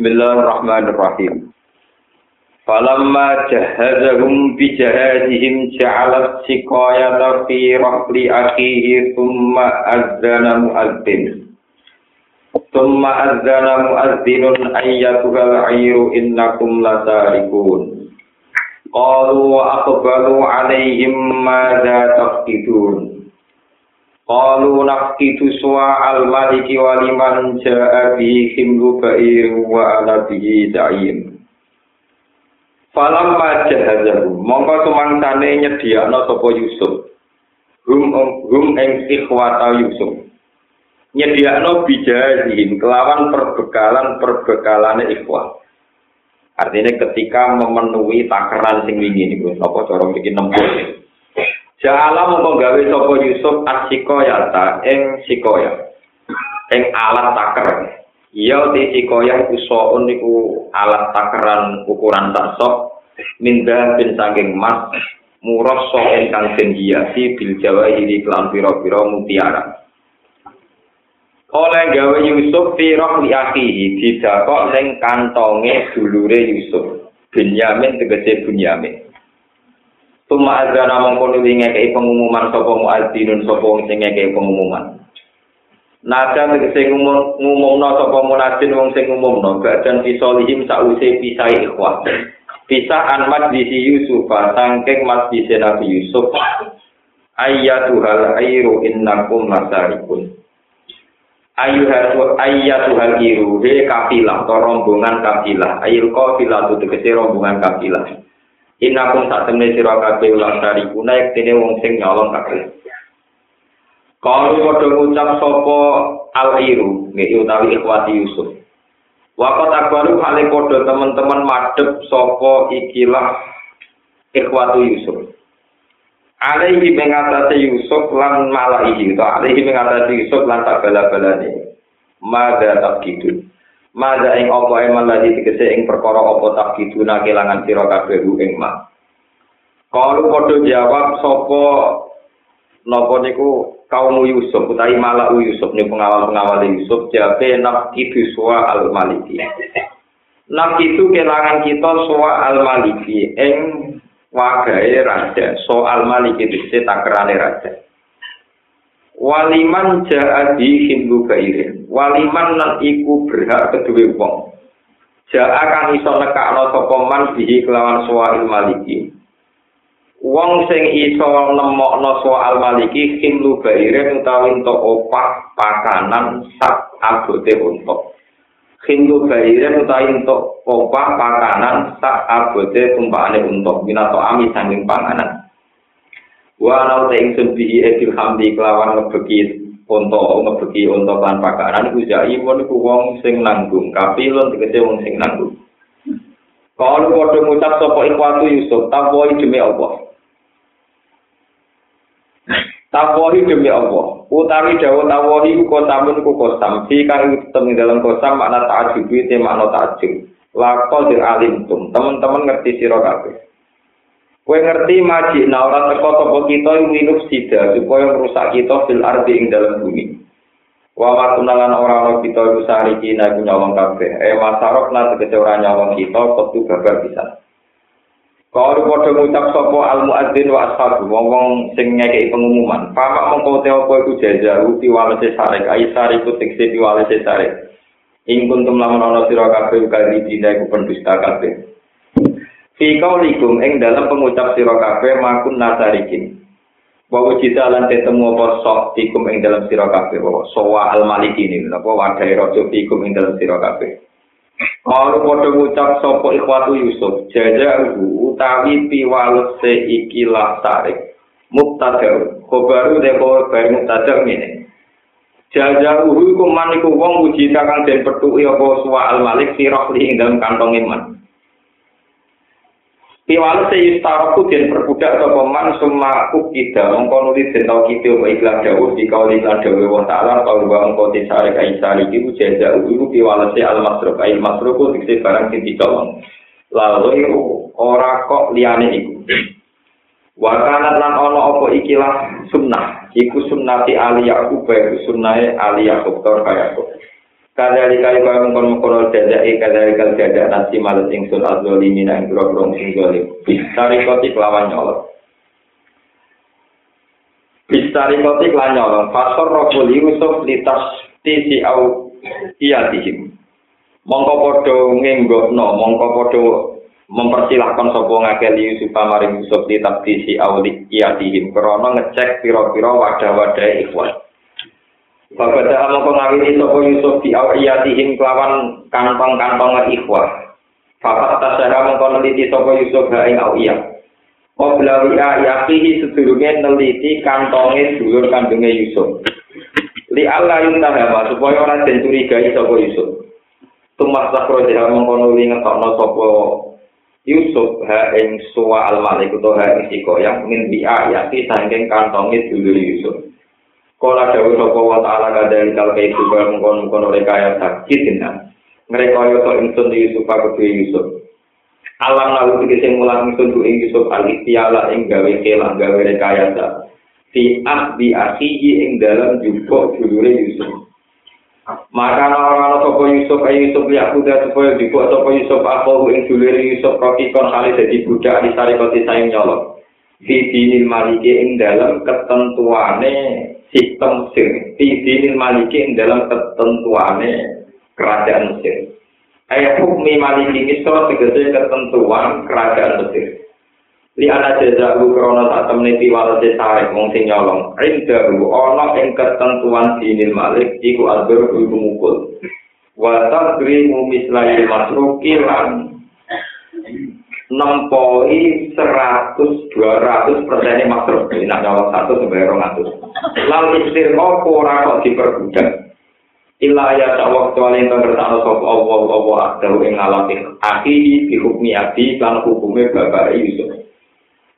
Bismillahirrahmanirrahim. Falamma jahazahum bi jahazihim ja'alat siqayata fi rahli akhihi thumma azzana mu'adzin. Thumma azzana mu'adzinun ayyatuhal ayru innakum lasarikun. Qalu wa aqbalu alaihim madza tafqidun. Qalu nafkitu suwa al-maliki waliman ja'a bihi himlu ba'ir wa ala bihi da'im. Falam majahazahu, mongko sumangsane nyediakno sapa Yusuf. Hum hum ing ikhwata Yusuf. Nyediakno bijazihim kelawan perbekalan-perbekalane ikhwah. Artinya ketika memenuhi takaran sing wingi niku, napa cara mriki nempur. Ja'ala mongko gawe sapa Yusuf asikoya ta ing sikoya. Ing alat taker. Iya di sikoya iku soun niku alat takeran ukuran tak sok minda bin saking mas murah sok ingkang den hiasi bil jawa ini kelan pira-pira mutiara. Oleh gawe Yusuf firah li akhihi didakok ning kantonge dulure Yusuf. Benyamin tegese Benyamin. Tuma azana mongko nuli ngekei pengumuman sapa muadzinun sapa wong sing ngekei pengumuman. Nada tegese ngumumno sapa munadzin wong sing ngumumno badan fisolihim sause pisai ikhwah. Pisah an majlisi Yusuf sangking majlisi Nabi Yusuf. Ayyatuhal airu innakum lasarikun. Ayyuhal ayyatuhal iru he kafilah atau rombongan kafilah. Ayil kafilah itu tegese rombongan kafilah. Inakum sak temne sira kabeh ulang dari kuna yektene wong sing nyolong kabeh. Kalau padha ngucap sapa al-iru, nggih utawi ikhwati Yusuf. Wakat akbaru hale padha teman-teman madhep sapa ikilah ikhwatu Yusuf. Alaihi mengatasi Yusuf lan malaihi, to alaihi mengatasi Yusuf lan tak bala-balane. Mada tak gitu. Mada ing apa eman lagi tegese ing perkara apa tak kiduna kelangan sira kabeh ing ma. Kalu padha jawab sapa napa niku kaum Yusuf utawi malah Yusuf niku pengawal-pengawal Yusuf jabe nak kitu suwa al maliki. Nak itu kelangan kita suwa al maliki ing wagae raja soal maliki dise takrane raja. Waliman ja'adi hindu gairin. Waliman lan iku berhak kedua wong. Ja'a kan iso nekakno sapa man bihi kelawan soal maliki. Wong sing iso nemokno soal maliki hindu gairin utawi entuk opah pakanan sak abote untuk. Hindu gairin utawi entuk opah pakanan sak abote tumpakane untuk minato ami sanging panganan. Wa nau te ingsun bihi edil hamdi kelawan ngebeki unta ngebeki unta lan pakaran iku jai pun iku wong sing nanggung kapilon tegese wong sing nanggung. Kalau padha ngucap sapa ikwatu Yusuf takwoi demi Allah. Takwoi demi Allah. Utawi dawuh takwoi iku kosamun iku kosam. Fi kang temi dalam kosam makna ta'ajub te makna ta'ajub lakon alim tum teman-teman ngerti sira kabeh Kue ngerti maji nah orang teko toko kita yang sida supaya merusak kita fil ardi ing dalam bumi. Wa matunalan orang orang kita itu sehari kina itu nyawang kafe. Eh masarok na tegese orang nyawang kita kotu gagal bisa. Kalau podo ngucap sopo al muadzin wa ashabu ngomong sing ngekei pengumuman. Pamak mengkau teo apa iku jajaru piwalese sarek ai sariku tekse piwalese sarek. Ing kuntum lamun ana sira kabeh kali dina iku pendusta kabeh. Fi kaulikum ing dalam pengucap sira kabeh makun nasarikin. Bahwa kita lan ketemu apa sok fikum ing dalam sira kabeh bahwa sowa al maliki ini apa wadai rojo fikum ing dalam sira kabeh. Kalau padha ngucap sapa ikhwatu Yusuf, jaja utawi piwalese ikilah tarik. Mubtada, khobaru de khobar mubtada ngene. Jaja uhu iku man iku wong uji kang den petuki apa suwa al malik sirah ing dalam kantong iman. Piwalu te yustaraku den perbudak atau peman summa ukida Engkau nuli den tau kita apa iklan jauh Jika wali iklan jauh wa ta'ala Kau lupa engkau di syarik ayin syarik Ibu jahidza uyu piwalu te al masruk Ayin masruk ku diksi barang di ditolong Lalu ora kok liane iku. Wakanat lan ono opo ikilah sunnah. Iku sunnati aliyaku Baik sunnahe aliyaku Tau kaya kok Kadali kali kau mengkon mengkon jajai kadali kali jajak nasi malas ingsun azolimi na ingkro krong sing zolim. Bistari koti kelawan nyolong. Bistari koti kelawan nyolong. Fasor rokul Yusuf litas tisi au iyatihim. Mongko podo ngenggokno, mongko podo mempersilahkan sapa ngakeh Yusuf maring Yusuf litas tisi au iyatihim. Krono ngecek piro-piro wadah-wadah ikhwan. Bapak dah mau ngawini sopo Yusuf di awiyatihim kelawan kantong-kantong ikhwah. Bapak tasara mau neliti sopo Yusuf ha ing awiyah. Qabla wi'a yaqihi sedurunge neliti kantonge dulur kandunge Yusuf. Li Allah yuntahama supaya ora den curigai sapa Yusuf. Tumas sakro dia mengkono li ngetokno sapa Yusuf ha ing suwa al-malik utawa ha ing sikoyah min bi'a yaqi saking kantonge dulur Yusuf. Kala dawuh sapa wa ta'ala kadang kal kai juga mengkon-mengkon ora kaya sakit dina. Mereka yo to ingsun di Yusuf aku Yusuf. Alam lalu iki mulang ingsun ku Yusuf al-istiala ing gawe kelang gawe rekayasa. Fi ahdi akhihi ing dalam jupo dulure Yusuf. Maka orang-orang sopo Yusuf ayo Yusuf liak kuda supaya dibuat sopo Yusuf aku ing dulure Yusuf roki kon kali jadi budak di sari koti sayang nyolok. Fi dinil maliki ing dalam ketentuane sistem Mesir. Tidinil maliki dalam ketentuannya kerajaan Mesir. Ayat hukmi maliki misro segede ketentuan kerajaan Mesir. Li ana jazaku krana tak temne piwalase sarek wong sing nyolong. Rindahu ana ing ketentuan dinil malik iku albur iku mukul. Wa tadrimu mislai masruki lan nempoi 100 200 persen ini mas terus nak nyawa satu sampai orang atas lalu istirahat aku kok diperbudak. Ilah ya tak waktu alih itu bertanya sop Allah Allah adalu yang ing aki dihukumi abdi dan hukumnya bapak Yusuf.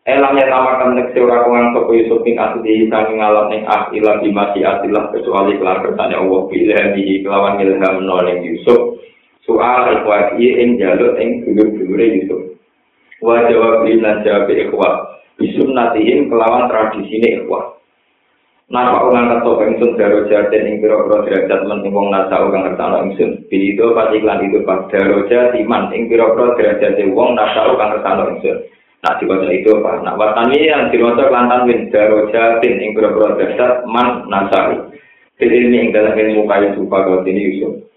Elang yang namakan neksi orang kongan sopoh Yusuf ini asli dihisangi ngalam ini asli lah dimasi asli kecuali kelar bertanya Allah pilih di dihikilawan ilham noleng Yusuf. Soal ikhwati yang jalur ing gulung-gulungnya Yusuf. Wa jawab lan jawab ikhwah bisunatihim kelawan tradisi ini ikhwah Napa orang kata ingsun daro jaten ing pira-pira derajat men wong nasa kang ngertano ingsun. Bido pati lan itu pas daro jatiman ing pira-pira derajat wong nasa kang ngertano ingsun. Nah diwaca itu apa? Nah watani yang diwaca lantan win daro jatin ing pira-pira derajat man nasa. Ini ing dalam ilmu kayu supa kau ini Yusuf.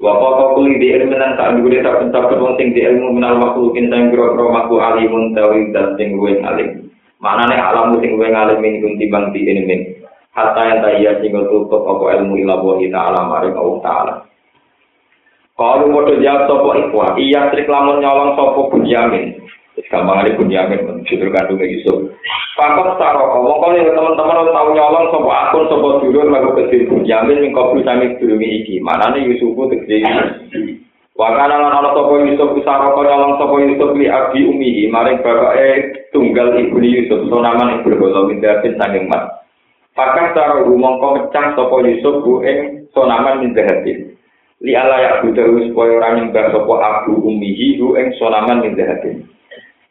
Wapa-wapa kuli di ilmu nang tak dugu desa pencap kerong sing di ilmu menal waktu kini sang kiro maku ali mun tawi dan sing gue ngalim. Mana nih alam sing gue ngalim ini kunci bang di ini min. Hatta yang tak sing tutup apa ilmu ilah kita alam arif Allah taala. Kalau mau jawab sopo ikhwa, iya trik lamun nyolong sopo pun gampang ada bunyamin judul kandungnya Yusuf. Pakot taro, kalau teman-teman tahu nyolong sopo akun sopo dulur lagu kecil bunyamin mingkau sami dulungi iki. Mana nih Yusufku tegesi Wakana lan ana sapa Yusuf usara kaya nyolong sapa Yusuf li abi umihi maring bapake tunggal ibu Yusuf sonaman ing berbola mindatin sanging mas. Pakas cara rumongko mecah sapa Yusuf bu ing sonaman mindatin. Li ala ya budahu supaya orang nyembah sapa abu umihi bu ing sonaman mindatin.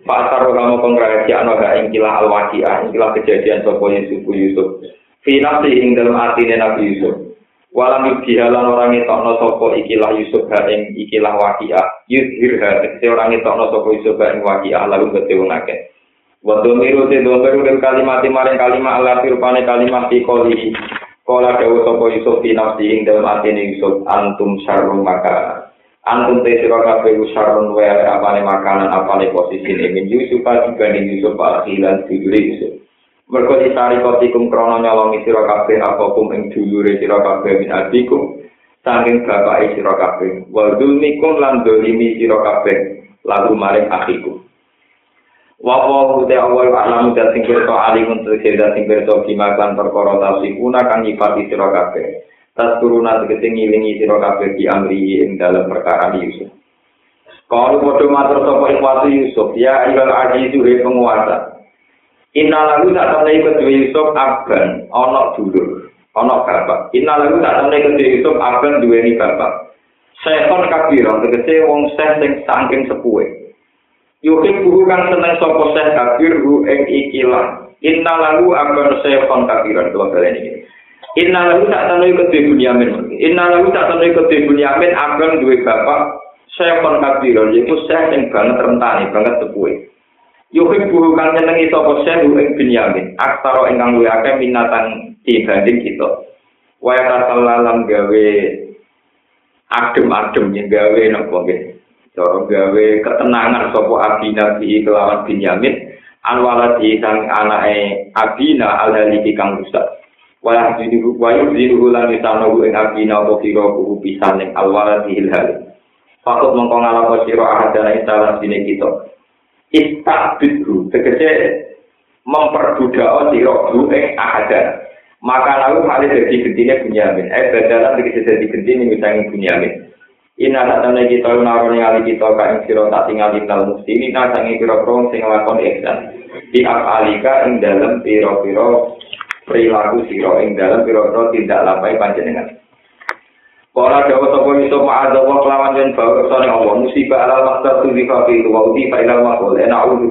Pasar kamu pengrahasiaan waga ing kilah al-waqi'ah, ing kilah kejadian sopo Yusuf Yusuf. Finasi ing dalam artinya Nabi Yusuf. Walam yudhihalan orang itokno sopo ikilah Yusuf ha ing ikilah waqi'ah. Yudhir ha, kese orang itokno sopo Yusuf ha ing waqi'ah, lalu kete wongake. Waduh miru te domiru del kalimat maring kalimat Allah firpane kalimat di koli. Kola dawu sopo Yusuf finasi ing dalam artinya Yusuf antum syarrum maka antum te sira kabeh usarun wa apane makanan apane posisi min Yusuf dibanding Yusuf akhiran dulure Yusuf. Mergo ditari kotikum krono nyolongi sira kabeh apa kum ing dulure sira kabeh min adikum saking bapake sira kabeh. Wa dzulmikum lan dolimi sira kabeh lalu maring akhikum wa wa te awal alam dan sing kerto alimun sing kerto kimakan perkara tasifuna kang nyifati sira kabeh tas turuna tegese ngilingi sira kabeh di amri ing dalam perkara Yusuf. Kalau bodoh matur sapa ikhwatu Yusuf, ya ayyuhal azizu he penguasa. Inna lagu tak temne kedua Yusuf aban ana dulur, ana bapak. Inna lagu tak temne kedua Yusuf aban duweni bapak. Sekon kabiran tegese wong seh sing saking sepuhe. Yukin buku kang seneng sapa seh kabir hu ing ikilah. Inna lagu aban sekon kabiran kula balen iki. Inna lahu tak tanui kedua bunyamin. Inna lahu tak tanui kedua bunyamin abang dua bapak saya kon kabiron, yaitu saya yang banget rentani, banget tepuhe. Yuhib buhu kang nyenengi sapa saya ing bunyamin. Aktaro ingkang luwih akeh minatan dibanding kita. Waya katallalam gawe adem-adem yang gawe napa nggih. Cara gawe ketenangan sapa abina bi kelawan Binyamin anwala di sang anake abina alhaliki kang rusak. Wala dinuhu wa yudinuhu lan isanahu ing abina apa sira kuhu pisan ing alwala di ilhal. Fakut mongko ngalapa sira ahadana instalan dine kita. Istabidhu tegese memperbudak sira hu ing ahadana. Maka lalu hal jadi gentine Bunyamin. Eh badalan tegese jadi gentine misangi Bunyamin. Ina satane kita narone ali kita ka ing sira tak tinggal di dalam muslim ta sange pira-pira sing lakon ihsan. Di alika ing dalam pira-pira perilaku sira ing dalam pira-pira tindak panjenengan. Ora dawa sapa iso ma'adza wa kelawan yen bawa kersane Allah? Musibah ala maksa tu di kafi wa uti fa ila maqul. Ana a'udzu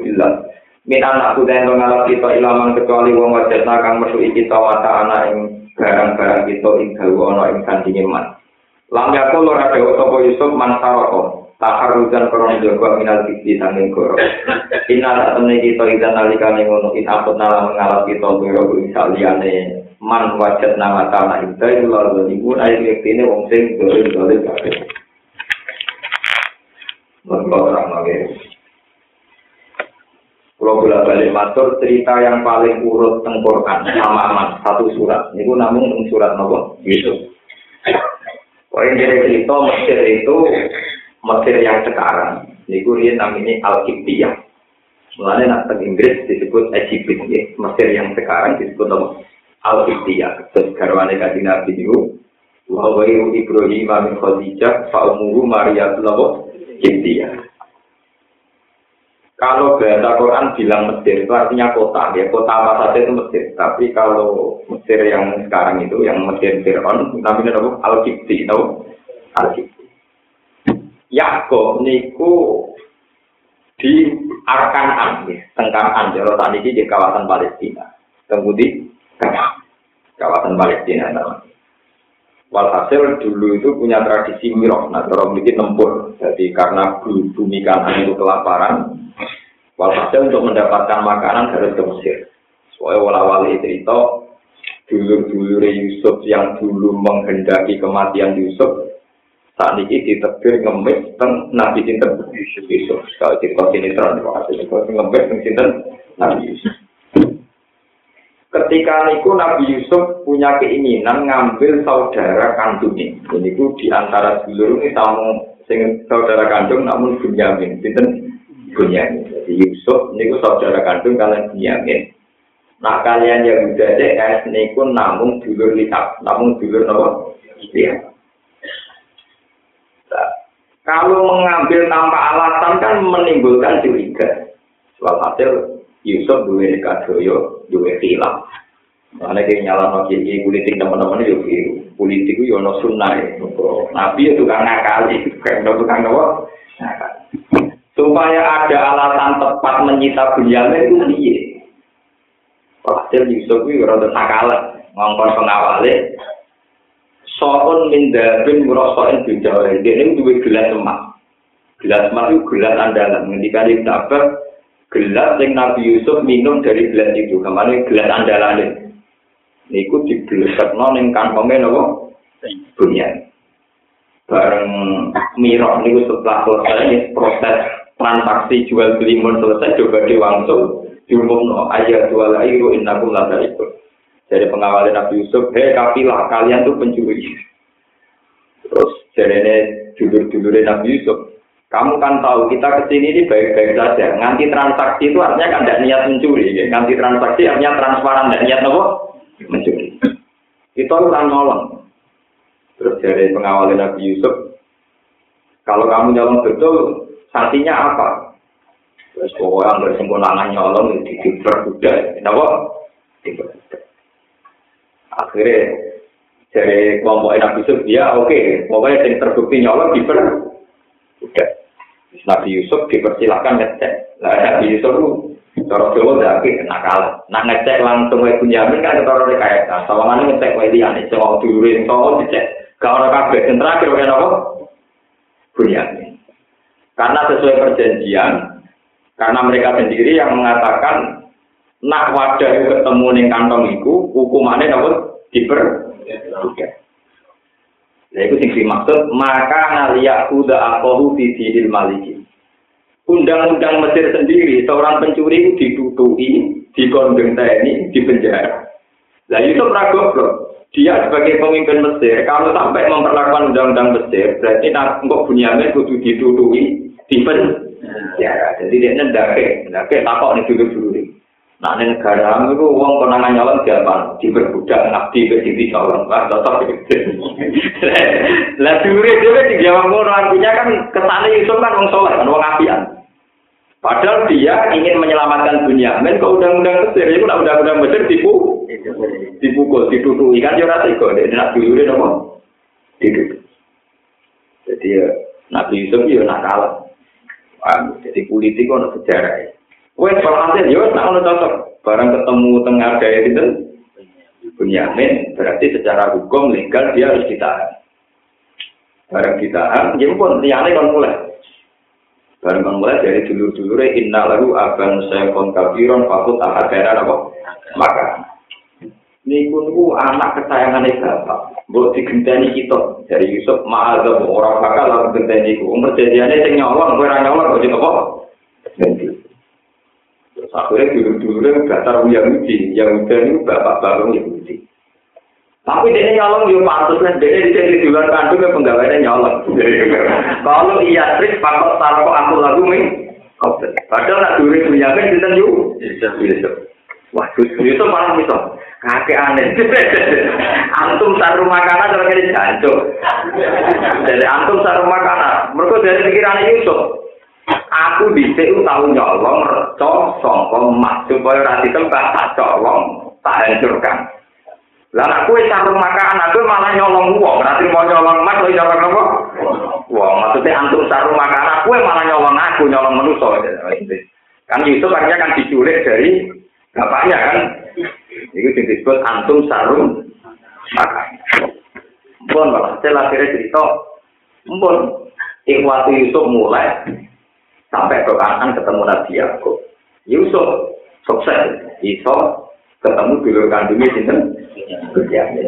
min anak aku dan ngalap kita ilaman kecuali wong wajah kang mesu kita mata anak ing barang-barang kita ing dawa ana ing kandinge man. Lam yakul ora dawa sapa Yusuf man saroko taharujan krono jaga minal fitri sanging goro inna tak temne kita idan nalikane ngono in apot nala mengalap kita biro ing saliyane man wajat nama tanah itu itu lalu ibu air ini wong sing dolim dolim kafe Mereka lagi. Kalau bolak balik matur cerita yang paling urut tengkorkan sama aman satu surat. Ini namun surat nopo Yusuf. Poin dari cerita Mesir itu Mesir yang sekarang. Ini gue namanya Al-Qibtiyah. Mulanya nak Inggris disebut Egypt, ya. Mesir yang sekarang disebut nopo al-Iqtiyah. Terus garwane kaji Nabi itu, wa Ibrahim min Khadijah, fa umuru Maria Tulawo Iqtiyah. Kalau bahasa Quran bilang Mesir itu artinya kota, ya kota apa saja itu Mesir. Tapi kalau Mesir yang sekarang itu, yang Mesir Fir'aun, namanya apa? Al-Qibti, tahu? Al-Qibti. Yakob niku di Arkanan, ya, Tengkanan, Jero tadi di kawasan Palestina. Kemudian kawasan Palestina namanya. Walhasil dulu itu punya tradisi mirok, nah kalau memiliki tempur, jadi karena bumi kanan itu kelaparan, walhasil untuk mendapatkan makanan harus ke Mesir. Soalnya wala-wali cerita, dulur-dulur Yusuf yang dulu menghendaki kematian Yusuf, saat ini ditebir ngemis teng Nabi Sinten Yusuf. Kalau cerita sini terang, ngemis teng Sinten Nabi Yusuf. Ketika niku Nabi Yusuf punya keinginan ngambil saudara kandungnya. Ini ku di antara dulur ini tamu sing saudara kandung namun Bunyamin. Sinten Bunyamin. Jadi Yusuf niku saudara kandung kalian Bunyamin. Nah kalian yang udah DS niku namun dulur lihat, namun dulur nopo. Iya. Kalau mengambil tanpa alasan kan menimbulkan curiga. Soal hasil Yusuf duwe kadoyo, duwe hilang. Mana kayak nyala kiri politik teman-teman itu biru. Politik itu yono sunnah Nabi itu tukang nakali, kayak udah tukang apa? Supaya ada alasan tepat menyita Bunyamin itu piye? Hasil Yusuf itu rada nakalan, ngongkon pengawalnya. soun mindabin murasoin bidawari dia ini duwe gelas emas gelas emas itu gelas andalan. Ketika di tabak gelas yang Nabi Yusuf minum dari gelas itu. Kemana gelas andalan ini? Itu digelesek non yang kantongnya nopo? Dunia bareng mirok niku setelah selesai proses transaksi jual beli selesai coba diwangsung diumum no ayat jual air itu inakum lada itu dari pengawal Nabi Yusuf hei kafilah kalian tuh pencuri terus jadi dulur-dulur Nabi Yusuf kamu kan tahu kita ke sini ini baik-baik saja. Nganti transaksi itu artinya kan tidak niat mencuri. Ya. Nganti transaksi artinya transparan, tidak niat apa? Mencuri. Itu orang nolong. Terus dari pengawal Nabi Yusuf, kalau kamu nyolong betul, sanksinya apa? Terus yang bersempurna nyolong di diper kuda. Akhirnya dari kelompok Nabi Yusuf, ya oke, okay. pokoknya yang terbukti nyolong diper kuda. Nabi Yusuf dipersilakan ngecek. Nah, Nabi Yusuf cara Jawa ndake nakal. Nak ngecek langsung wae Bunyamin kan cara rekayasa. Sawangane ngecek wae liyane cowok dulure sing cowok dicek. Gak ora kabeh sing terakhir wae napa? Bunyamin. Karena sesuai perjanjian, karena mereka sendiri yang mengatakan nak wadah ketemu ning kantong iku hukumannya dapat diper Ya itu sing dimaksud maka ngaliyak kuda akohu di dihil maliki. Undang-undang Mesir sendiri seorang pencuri itu ditutui, dikondeng TNI, di penjara. Nah itu goblok. Dia sebagai pemimpin Mesir, kalau sampai memperlakukan undang-undang Mesir, berarti nggak punya kudu ditutui, di penjara. Jadi dia ndake, ndake takok nih dulu dulu. Nah, ini negara itu uang konangan nyolong siapa? Diperbudak, ngabdi, berdiri nyolong. Wah, tetap Lah, dure dia di Jawa artinya kan kesannya Yusuf kan wong soleh, kan wong apian. Padahal dia ingin menyelamatkan dunia. Men ke undang-undang Mesir, itu undang-undang Mesir tipu, dipukul, ditutui kan ya kok. Dia nak dulu dia ditutup. Jadi ya, Nabi Yusuf ya nakal. Jadi politik kok sejarah ya. Wes walhasil yo nak ono cocok. Barang ketemu tengah daya itu Bunyamin berarti secara hukum legal dia harus ditahan. Barang ditahan, ya pun liane kan mulai. Barang kan mulai dari dulur-dulure inna lalu aban sayfon kabiron fakut ahadana apa? Maka niku niku anak kesayangan bapak. Mbok digenteni kita dari Yusuf ma'adzab orang bakal lalu genteni ku. Umur jadiane sing nyolong kowe ora nyolong kok apa? Terus akhirnya dulu-dulu datar Yahudi, Yahudi itu bapak-bapak Yahudi. Tapi dia nyolong juga pantas dia di sini di luar kandung yang penggawainya nyolong. Kalau iya trik, pakot taruh aku lagu nih. Padahal nak duri punya kan kita yuk. Wah, itu malah bisa. Kakek aneh. antum taruh makanan kalau kayak jancuk. Jadi antum taruh makanan. Mereka dari pikiran Yusuf. Aku dhisik tahu nyolong reca sangka emas supaya ora ditembak tak colong, tak hancurkan. Lah aku wis sarung makan, aku malah nyolong wong, berarti mau nyolong emas kok nyolong apa? Wong, maksudnya antum sarung makan, aku malah nyolong aku, nyolong manusia. Kan itu akhirnya kan diculik dari bapaknya kan. Itu disebut antum sarung makan. Mpun malah, saya akhirnya cerita, mpun, Ikhwati Yusuf mulai sampai ke kanan ketemu Nabi Yakub. Yusuf sukses, iso ketemu dulu kandungnya sinten.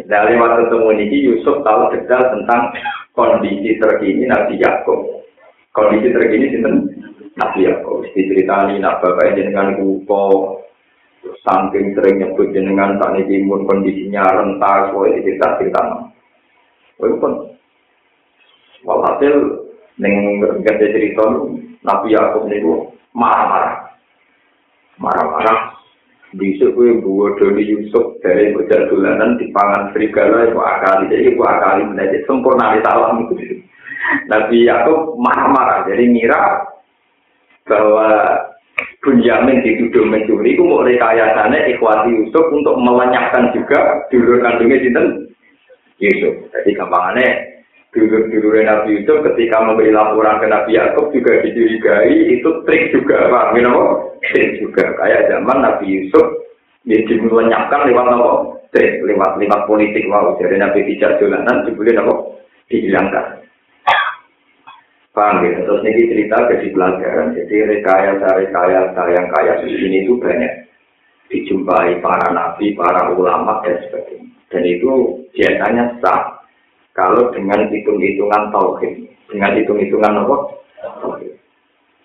Nah lewat ketemu ini Yusuf tahu detail tentang kondisi terkini Nabi Yakub. Kondisi terkini sinten Nabi Yakub. Diceritani nak bapak dengan kupo, saking sering nyebut jenengan tak niki mun kondisinya rentas, woi cerita cerita. Woi pun, walhasil neng gede cerita Nabi Yakub niku marah-marah. Marah-marah. Bisa kue buat dari Yusuf dari bocah dolanan di pangan serigala itu akali jadi itu akali menjadi sempurna di salam itu. Nabi Yakub marah-marah jadi ngira bahwa Bunyamin dituduh mencuri, itu mau rekayasanya ikhwati Yusuf untuk melenyapkan juga dulur kandungnya sinten Yusuf. Jadi gampangannya dulur-dulur Nabi Yusuf ketika memberi laporan ke Nabi Yakub juga dicurigai itu trik juga pak minum trik juga. Kayak zaman Nabi Yusuf dia dilenyapkan lewat nopo? Trik lewat lewat politik wow jadi Nabi tidak jalanan dibeli nopo? Dihilangkan. Paham ya? Terus ini cerita jadi pelajaran jadi rekayasa rekayasa yang kayak ini itu banyak. Dijumpai para nabi para ulama dan sebagainya. Dan itu biasanya sah kalau dengan hitung-hitungan tauhid, dengan hitung-hitungan apa?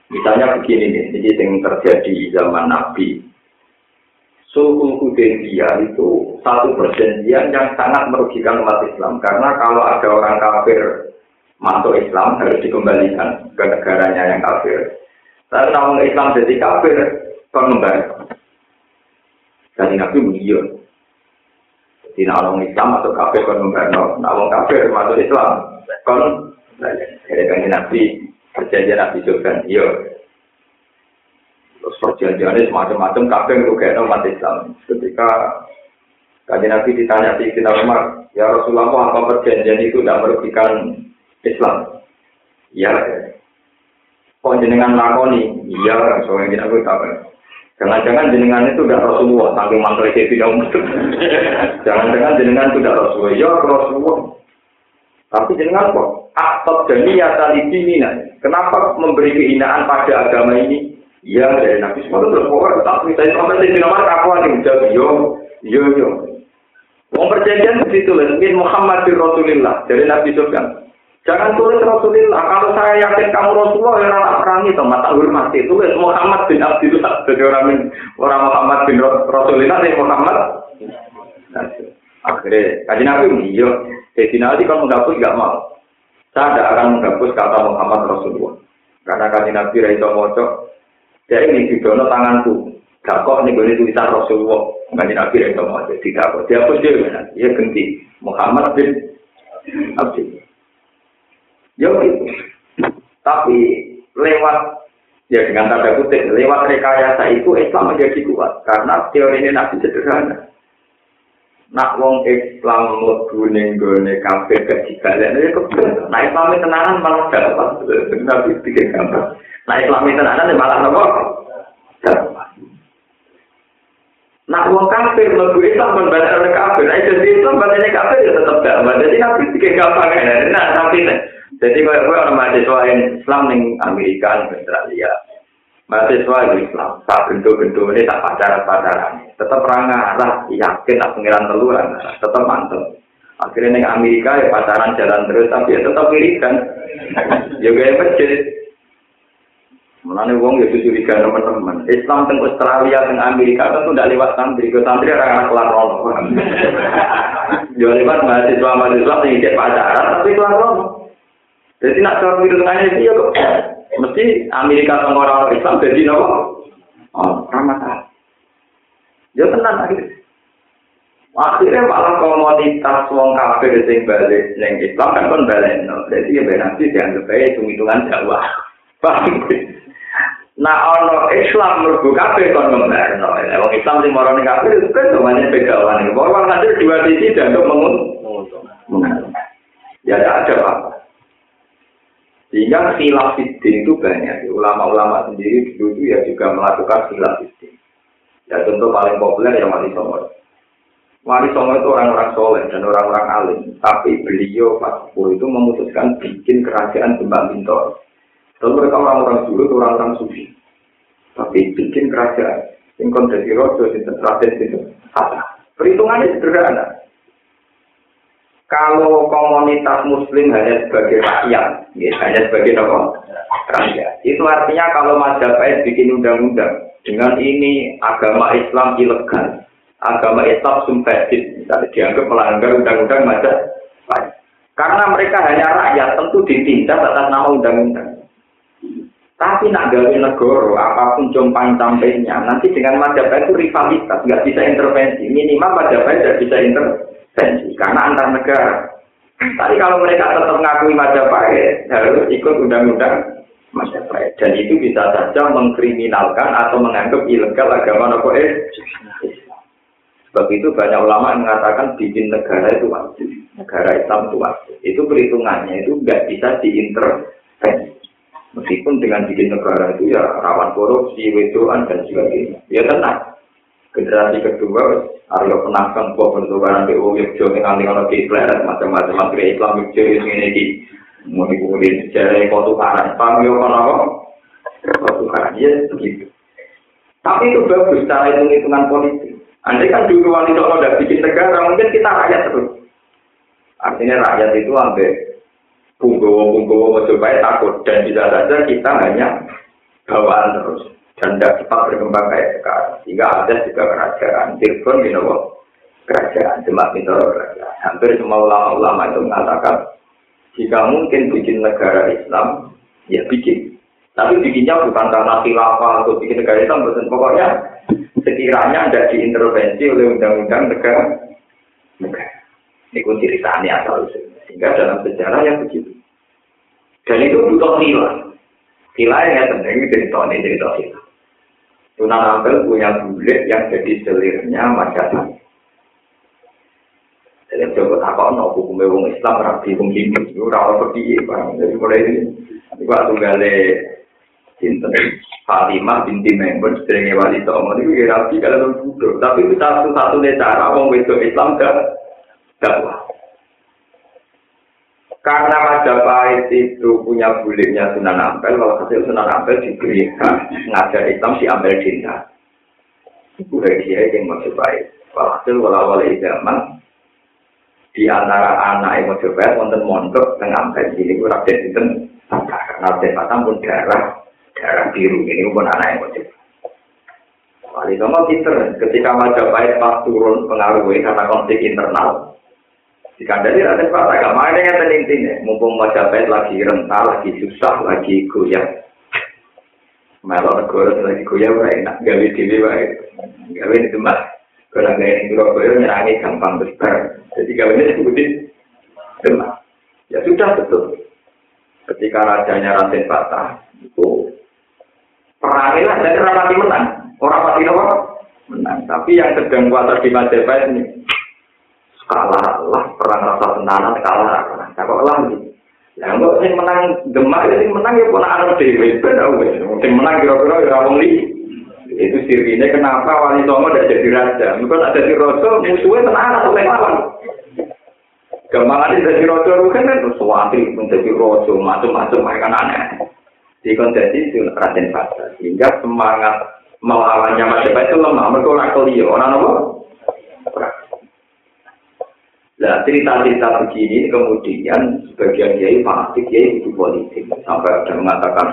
Misalnya begini nih, ini yang terjadi zaman Nabi. Suhu Hudaybiyah itu satu perjanjian yang sangat merugikan umat Islam. Karena kalau ada orang kafir masuk Islam harus dikembalikan ke negaranya yang kafir. Tapi namun Islam jadi kafir, membayar. Jadi Nabi mengiyon. Di orang Islam atau kafir kon membantu, nah orang kafir masuk Islam kon dari kanji nabi perjanjian nabi juga, iya. Terus perjanjiannya semacam-macam kafir itu kayak umat Islam. Ketika kanji nabi ditanya di kita Umar, ya Rasulullah apa perjanjian itu tidak merugikan Islam? Iya. Kok jenengan lakoni? Iya, soalnya kita tahu. Jangan-jangan jenengan itu tidak Rasulullah, saking mantel itu tidak Jangan-jangan jenengan itu tidak Rasulullah, ya Rasulullah. Tapi jenengan kok aktor dan niat tali Kenapa memberi kehinaan pada agama ini? Ya dari Nabi Muhammad terus pokoknya tapi saya sampai di nomor aku nih? Jawab yo. Yo yo. Mau perjanjian begitu lah, Muhammad bin Rasulullah dari Nabi Sufyan. Jangan tulis Rasulullah. Kalau saya yakin kamu Rasulullah, ya orang perangi itu mata hormat itu. Muhammad bin Abdullah. Jadi orang orang Muhammad bin Rasulullah, ini Muhammad. Akhirnya, kaji Nabi iya. Jadi nanti kalau menghapus nggak mau. Saya tidak akan menghapus kata Muhammad Rasulullah. Karena kaji Nabi Raito Mojo, jadi ini di dono tanganku. Gak kok ini boleh tulisan Rasulullah. Kaji Nabi Raito Mojo. Tidak kok. Dia pun dia, dia ganti. Muhammad bin Abdullah. Gitu. Tapi lewat ya dengan tanda kutip lewat rekayasa itu Islam menjadi kuat karena teori ini nabi sederhana. Nak wong Islam mlebu ning gone kafir kejibalen ya kebel. Nah Islam tenanan malah dapat nabi bikin gambar. Nah Islam tenanan malah nopo? Nak wong kafir mlebu Islam men balik kafir. Nah jadi Islam balik kafir ya tetap dapat. Jadi nabi bikin gampang Nah tapi Jadi kalau gue orang mahasiswa Islam ning Amerika, ning Australia, mahasiswa Islam, tak bentuk-bentuk ini tak pacaran-pacaran, tetap rangarah, yakin tak pengiran teluran, tetap mantep. Akhirnya ning Amerika ya pacaran jalan terus, tapi ya tetap wiridan. Juga ya masjid. Mulane wong ya curiga teman-teman. Islam teng Australia teng Amerika kan tidak lewat santri, ke santri ora kelar. Yo lewat mahasiswa-mahasiswa sing pacaran tapi kelar. Jadi nak cara tengahnya itu ya kok mesti Amerika sama orang Islam jadi nopo. Oh, ramah Ya tenang akhirnya. Akhirnya malah komunitas wong kafir sing balik neng Islam kan kon balik no. Jadi ya nanti dianggap aja hitung-hitungan Jawa. Paham? Nah, ono Islam merbu kafir kon ngembar no. Wong Islam sing marani kafir itu kan semuanya begawan. Bahwa nanti dua sisi dianggap mengun. Ya ada apa-apa. Sehingga khilaf itu banyak. Ulama-ulama sendiri dulu ya juga melakukan khilaf Ya contoh paling populer yang Wali Songo. Wali Songo itu orang-orang soleh dan orang-orang alim. Tapi beliau pas itu memutuskan bikin kerajaan Demak Bintor. Lalu mereka orang-orang dulu itu orang-orang sufi. Tapi bikin kerajaan. Yang kondisi rojo, yang tertraten, itu. Perhitungannya sederhana kalau komunitas muslim hanya sebagai rakyat, ya, hanya sebagai apa? rakyat, itu artinya kalau Majapahit bikin undang-undang dengan ini agama Islam ilegal, agama Islam sumpahit, misalnya dianggap melanggar undang-undang Majapahit. Karena mereka hanya rakyat, tentu ditindak atas nama undang-undang. Tapi nak gawe negoro, apa pun jompang sampainya, nanti dengan Majapahit itu rivalitas, nggak bisa intervensi. Minimal Majapahit tidak bisa intervensi tensi karena antar negara. Tapi kalau mereka tetap mengakui Majapahit harus ikut undang-undang Majapahit dan itu bisa saja mengkriminalkan atau menganggap ilegal agama nopo eh. Sebab itu banyak ulama yang mengatakan bikin negara itu wajib, negara Islam itu wajib. Itu perhitungannya itu nggak bisa diintervensi. Meskipun dengan bikin negara itu ya rawan korupsi, wedoan dan sebagainya. Ya tenang generasi kedua Aryo penangkan buah bentukan BU Yogyo yang nanti kalau di macam-macam materi Islam Yogyo ini di mau kemudian sejarah kota karan paham ya kan apa? Kota karan ya begitu. Tapi itu bagus cara hitung hitungan politik. Andai kan dulu wali songo udah bikin negara mungkin kita rakyat terus. Artinya rakyat itu punggowo mau coba takut. Dan bisa saja kita hanya bawaan terus dan tidak cepat berkembang kayak sekarang. Sehingga ada juga kerajaan, Tirgon Minowo, kerajaan, Demak Minowo kerajaan. Hampir semua ulama-ulama itu mengatakan, jika mungkin bikin negara Islam, ya bikin. Tapi bikinnya bukan karena khilafah atau bikin negara Islam, bukan pokoknya sekiranya tidak diintervensi oleh undang-undang negara. negara. Ini pun ceritanya asal Sehingga dalam sejarah yang begitu. Dan itu butuh nilai. Nilai yang penting cerita ini cerita kita. Sunan Ampel punya bulik yang jadi selirnya masyarakat. Jadi coba tak kau hukumnya wong Islam rapi wong Hindu itu rawat seperti bang. Jadi mulai ini, tapi waktu Sinten Fatimah binti Maimun sedherenge wali songo niku ya rapi kalau bodoh. Tapi itu satu-satunya cara wong wedok Islam gak dakwah. Karena Majapahit itu punya buliknya Sunan Ampel, hasil Sunan Ampel diberi hak ngajar Islam si Ampel Cinta. Itu dia yang Majapahit. Walhasil walau-walau zaman di antara anak yang Majapahit wonten mondok tengah Ampel ini, Raden Sinten karena Raden Batam pun darah darah biru ini pun anak yang wajib. Wali Songo pinter, ketika Majapahit pas turun pengaruhnya karena konflik internal. Jika dari ada Pak agak mana yang intinya, mumpung Majapahit lagi rental, lagi susah, lagi goyah. Melo negara lagi goyah, enak, gawe dewi gawe di tempat. Kalau nggak yang Surabaya nyerangi gampang besar, jadi ini sebutin tempat. Ya sudah betul. Ketika rajanya Raden Patah, itu Perangnya jadi orang mati menang. Orang apa? Menang. Tapi yang sedang kuasa di Majapahit ini kalah lah perang rasa tenanan kalah kalah. Kok lah gitu. Ya enggak sing menang Demak ya sing menang ya pola anak dhewe ben. Sing menang kira-kira ya wong li. Itu sirine kenapa Wali Songo tidak jadi raja. Mungkin ada di raja musuhnya tenanan atau lawan. Gampangan ini jadi raja kan kan sesuatu menjadi raja macam-macam mereka aneh. dikondisi itu Raden Fasa sehingga semangat melawannya Majapahit itu lemah mereka orang kelio orang apa? Nah cerita-cerita begini kemudian sebagian kiai fanatik kiai itu politik sampai ada mengatakan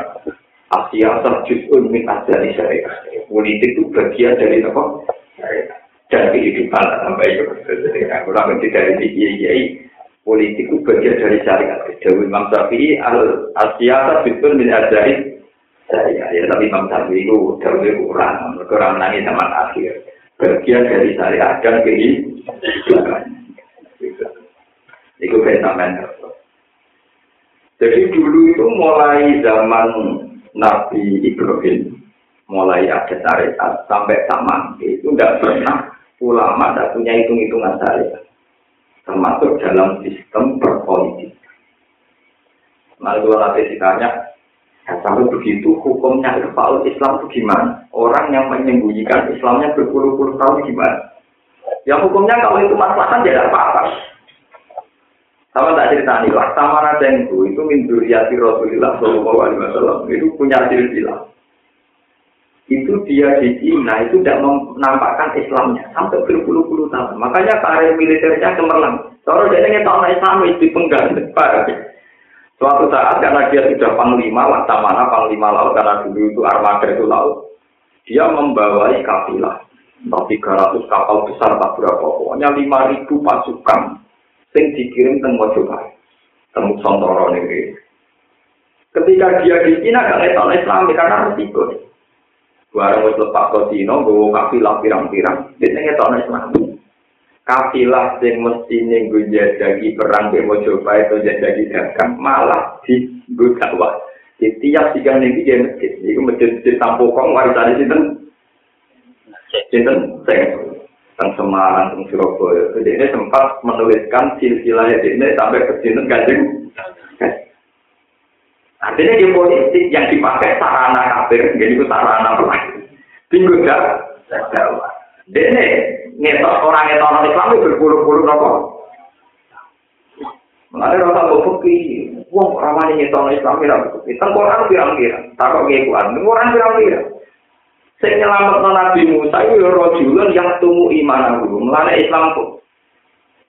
Asia terjun min ajari syariah politik itu bagian dari apa? dan kehidupan sampai itu kurang lebih dari kiai politik itu bagian dari syariat. Dewi Imam Syafi'i al asyata bitun min ajari syariat. Ya tapi Imam Syafi'i itu Dewi kurang, kurang nangis zaman akhir. Bagian dari syariat dan kehidupan. Itu fenomen. Jadi dulu itu mulai zaman Nabi Ibrahim, mulai ada syariat sampai sama itu tidak pernah ulama tidak punya hitung-hitungan syariat termasuk dalam sistem berpolitik. Nah, kalau nanti ditanya, ya, kalau begitu hukumnya Irfaul Islam itu gimana? Orang yang menyembunyikan Islamnya berpuluh-puluh tahun gimana? Ya hukumnya kalau itu masalah tidak apa-apa. Sama tak cerita nih, Laksamana Dengku itu min duriyati Rasulullah Shallallahu Alaihi Wasallam itu punya silsilah itu dia di Cina itu tidak menampakkan Islamnya sampai berpuluh-puluh tahun. Makanya karir militernya cemerlang. Kalau dia ingin tahu Islam itu pengganti Suatu saat karena dia sudah panglima, mana panglima laut karena dulu itu armada itu laut, dia membawai kafilah. Tiga ratus kapal besar tak berapa, pokoknya lima ribu pasukan yang dikirim ke Mojopahit, temu Sontoro ini. Ketika dia di Cina gak tahu Islam karena resiko. Barang wis lepas ke Cina, gue kafilah pirang-pirang, dia ngetok Islam. Kafilah sing mesti ning gue jadi perang ke coba itu jadi dagang, malah di gue dakwah. Di tiap tiga nih dia masjid, itu masjid di Tampokong warisan di sini. Sinten sing teng Semarang, teng Surabaya. Jadi ini sempat menuliskan silsilah ini sampai ke sini gajeng. Artinya di politik yang dipakai sarana kafir, jadi itu sarana perang. Tinggal dah, dakwah. Dene ngetok orang ngetok orang Islam itu berpuluh-puluh nopo. Mengenai rasa bukti, wong ramai ngetok orang Islam itu bukti. Tengkorak pirang-pirang, taruh ngekuan, tengkorak pirang-pirang. Sing nyelamat Nabi Musa itu rojulun yang tumu iman aku. Mengenai Islam kok.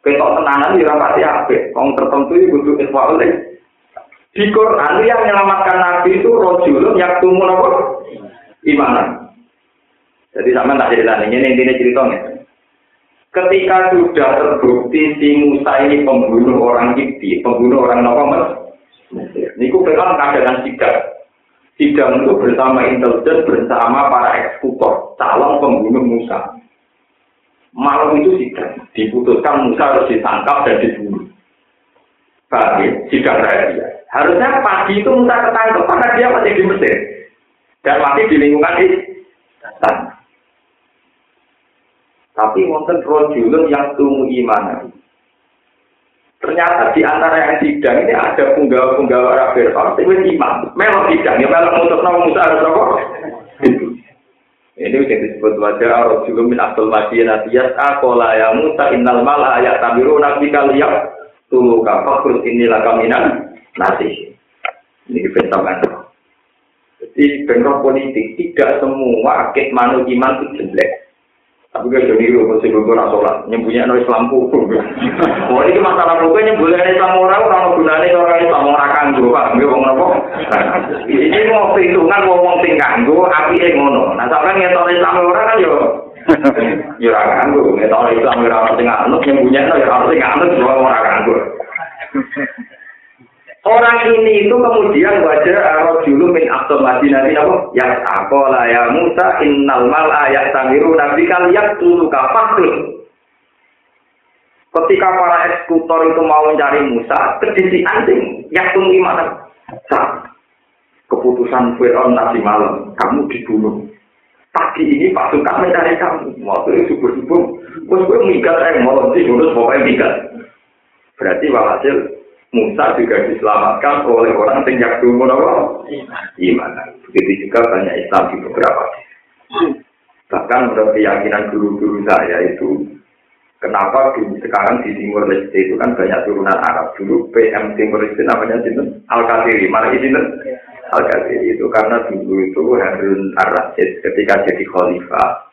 Ketok tenanan di rapati apik. Wong tertentu itu butuh ikhwal Di Quran yang menyelamatkan Nabi itu rojulun yang tumbuh apa? Imanan. Jadi sama tak cerita ini, intinya ceritanya. Ketika sudah terbukti si Musa ini pembunuh orang Kipti, pembunuh orang Nokomer, Niku memang keadaan sidang. Sidang itu bersama intelijen, bersama para eksekutor, calon pembunuh Musa. Malam itu sidang, diputuskan Musa harus ditangkap dan dibunuh. Bagi sidang rahasia. Harusnya pagi itu Musa ketangkep karena dia masih di Mesir dan masih di lingkungan istana. Tapi wonten rojulun yang tumu iman. Ternyata di antara yang sidang ini ada penggawa-penggawa Arab Fir'aun, itu imam. Memang sidang, ya memang untuk nama Musa harus apa? Ini yang disebut wajah Arab juga min asal madinah tiyas akola ya Musa innal mala ayat tabiru nabi kaliyak tulu kafakur inilah kaminan nasi. Ini pentambahan. Jadi bentrok politik tidak semua akid manu iman itu jelek. Tapi gak jadi lu mesti gue ora sholat, nyembunyi no Islam hukum. Oh ini masalah buku nyembunyi Islam orang orang gunanya orang Islam orang kanggo, pak. Gue ngomong apa? Ini mau perhitungan ngomong sing kanggo, api yang ngono. Nah sampai ngetok Islam orang kan yo. Yo ora kanggo, ngetok Islam orang sing anut nyembunyi no ya harus sing anut semua orang kanggo. Orang ini itu kemudian wajah arah dulu min abdul madinah apa? Ya akola ya Musa innal mal ayat tamiru nabi kalian tulu kafahrun. Ketika para eksekutor itu mau mencari Musa, kedisi anjing tunggu mana? Keputusan Fir'aun nanti malam, kamu dibunuh. Pagi ini pasukan mencari kamu. Waktu itu subuh-subuh, gue minggat, eh, mau dibunuh, pokoknya minggat. Berarti walhasil Musa juga diselamatkan oleh orang yang dulu apa? Iman. Begitu juga banyak Islam di beberapa. Bahkan menurut keyakinan guru-guru saya itu, kenapa sekarang di Timur Leste itu kan banyak turunan Arab. Dulu PM Timur Leste namanya itu Al-Qadiri. Mana itu? Al-Qadiri itu karena dulu itu Harun Ar-Rasyid ketika jadi khalifah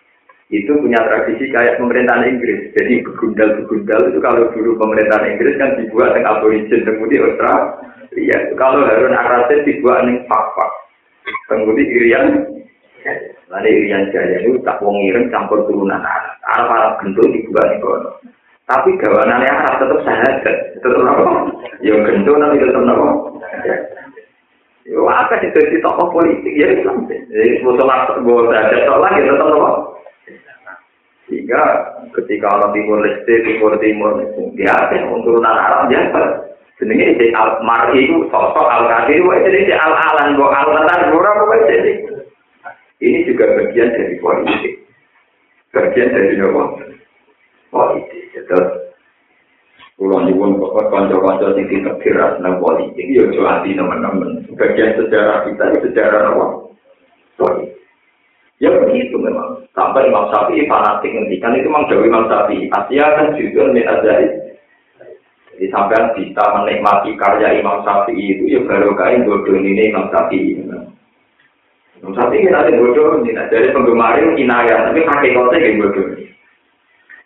itu punya tradisi kayak pemerintahan Inggris. Jadi begundal-begundal itu kalau dulu pemerintahan Inggris kan dibuat dengan aborigin kemudian Australia. Kalau Harun Ar-Rasyid dibuat dengan Fak-Fak. Kemudian Irian, Lalu Irian Jaya itu tak wong campur turunan Arab. Arab Arab dibuat di kono. Tapi gawanannya Arab tetap sahabat. Tetap apa? Ya gendut nanti tetap apa? Ya apa sih jadi tokoh politik ya Islam. Jadi musuh gue ada lagi tetap apa? Sehingga ketika orang timur leste, timur timur, biasa untuk turunan Arab biasa. Jenenge si al mar itu sosok al kadir, wah jadi si al alan, gua al tentang gua apa jadi. Ini juga bagian dari politik, bagian dari apa? Politik. Terus Pulau nyuwun pokok kanca-kanca sing ditekiras nang politik, ya aja anti teman-teman. Bagian sejarah kita, sejarah apa? Politik. Ya begitu memang. Sampai Imam Syafi'i fanatik ngendikan itu memang Dewi Imam Syafi'i. Asia kan juga min azari. Jadi sampai bisa menikmati karya Imam Syafi'i itu ya baru kain bodoh ini Imam Syafi'i. Imam Syafi'i kita ada bodoh ini. Dari penggemar itu kinaya, tapi hakikatnya kayak bodoh.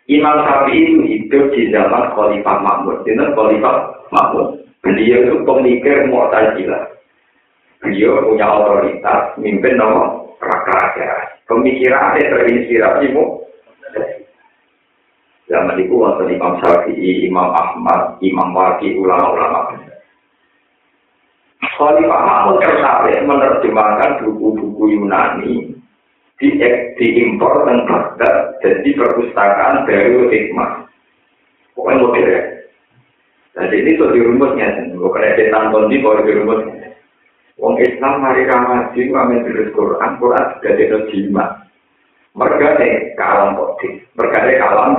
Imam Syafi'i itu hidup di zaman Khalifah Mahmud. Ini Khalifah Mahmud. Beliau itu pemikir Mu'tazilah. Beliau punya otoritas, mimpin nomor raka Pemikirannya terinspirasi mu. Zaman itu waktu Imam Syafi'i, Imam Ahmad, Imam Waki, ulama-ulama. Khalifah Mahmud tertarik menerjemahkan buku-buku Yunani di diimpor dan Baghdad jadi perpustakaan dari hikmah. Pokoknya modern. Jadi ini tuh dirumusnya, bukan ada tanton di bawah dirumusnya. Wong Islam mari ramaji ngamen terus Quran, Quran juga jadi jimat. Mereka nih kalam kodik, mereka nih kalam.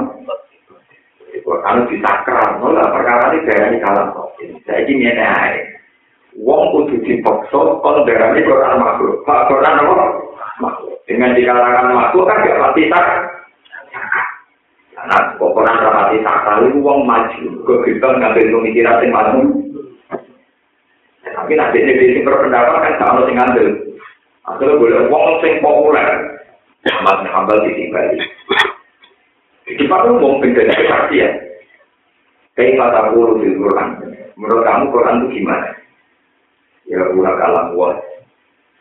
Quran di sakral, nolah perkara ini darah di kalam kodik. Saya ini nih Wong kudu dipaksa kon darah ini Quran makhluk. Pak Quran apa? Makhluk. Dengan di kalangan makhluk kan gak pasti tak. Nah, kok Quran rapati sakral wong maju. Gue kita ngambil pemikiran yang maju. Tapi nanti ini sing berpendapat kan gak harus ngambil. Akhirnya boleh wong sing populer. Mas Hambal di Bali. Di Pak umum beda ya. Kayak kata guru di Quran. Menurut kamu Quran itu gimana? Ya gua kalam gua.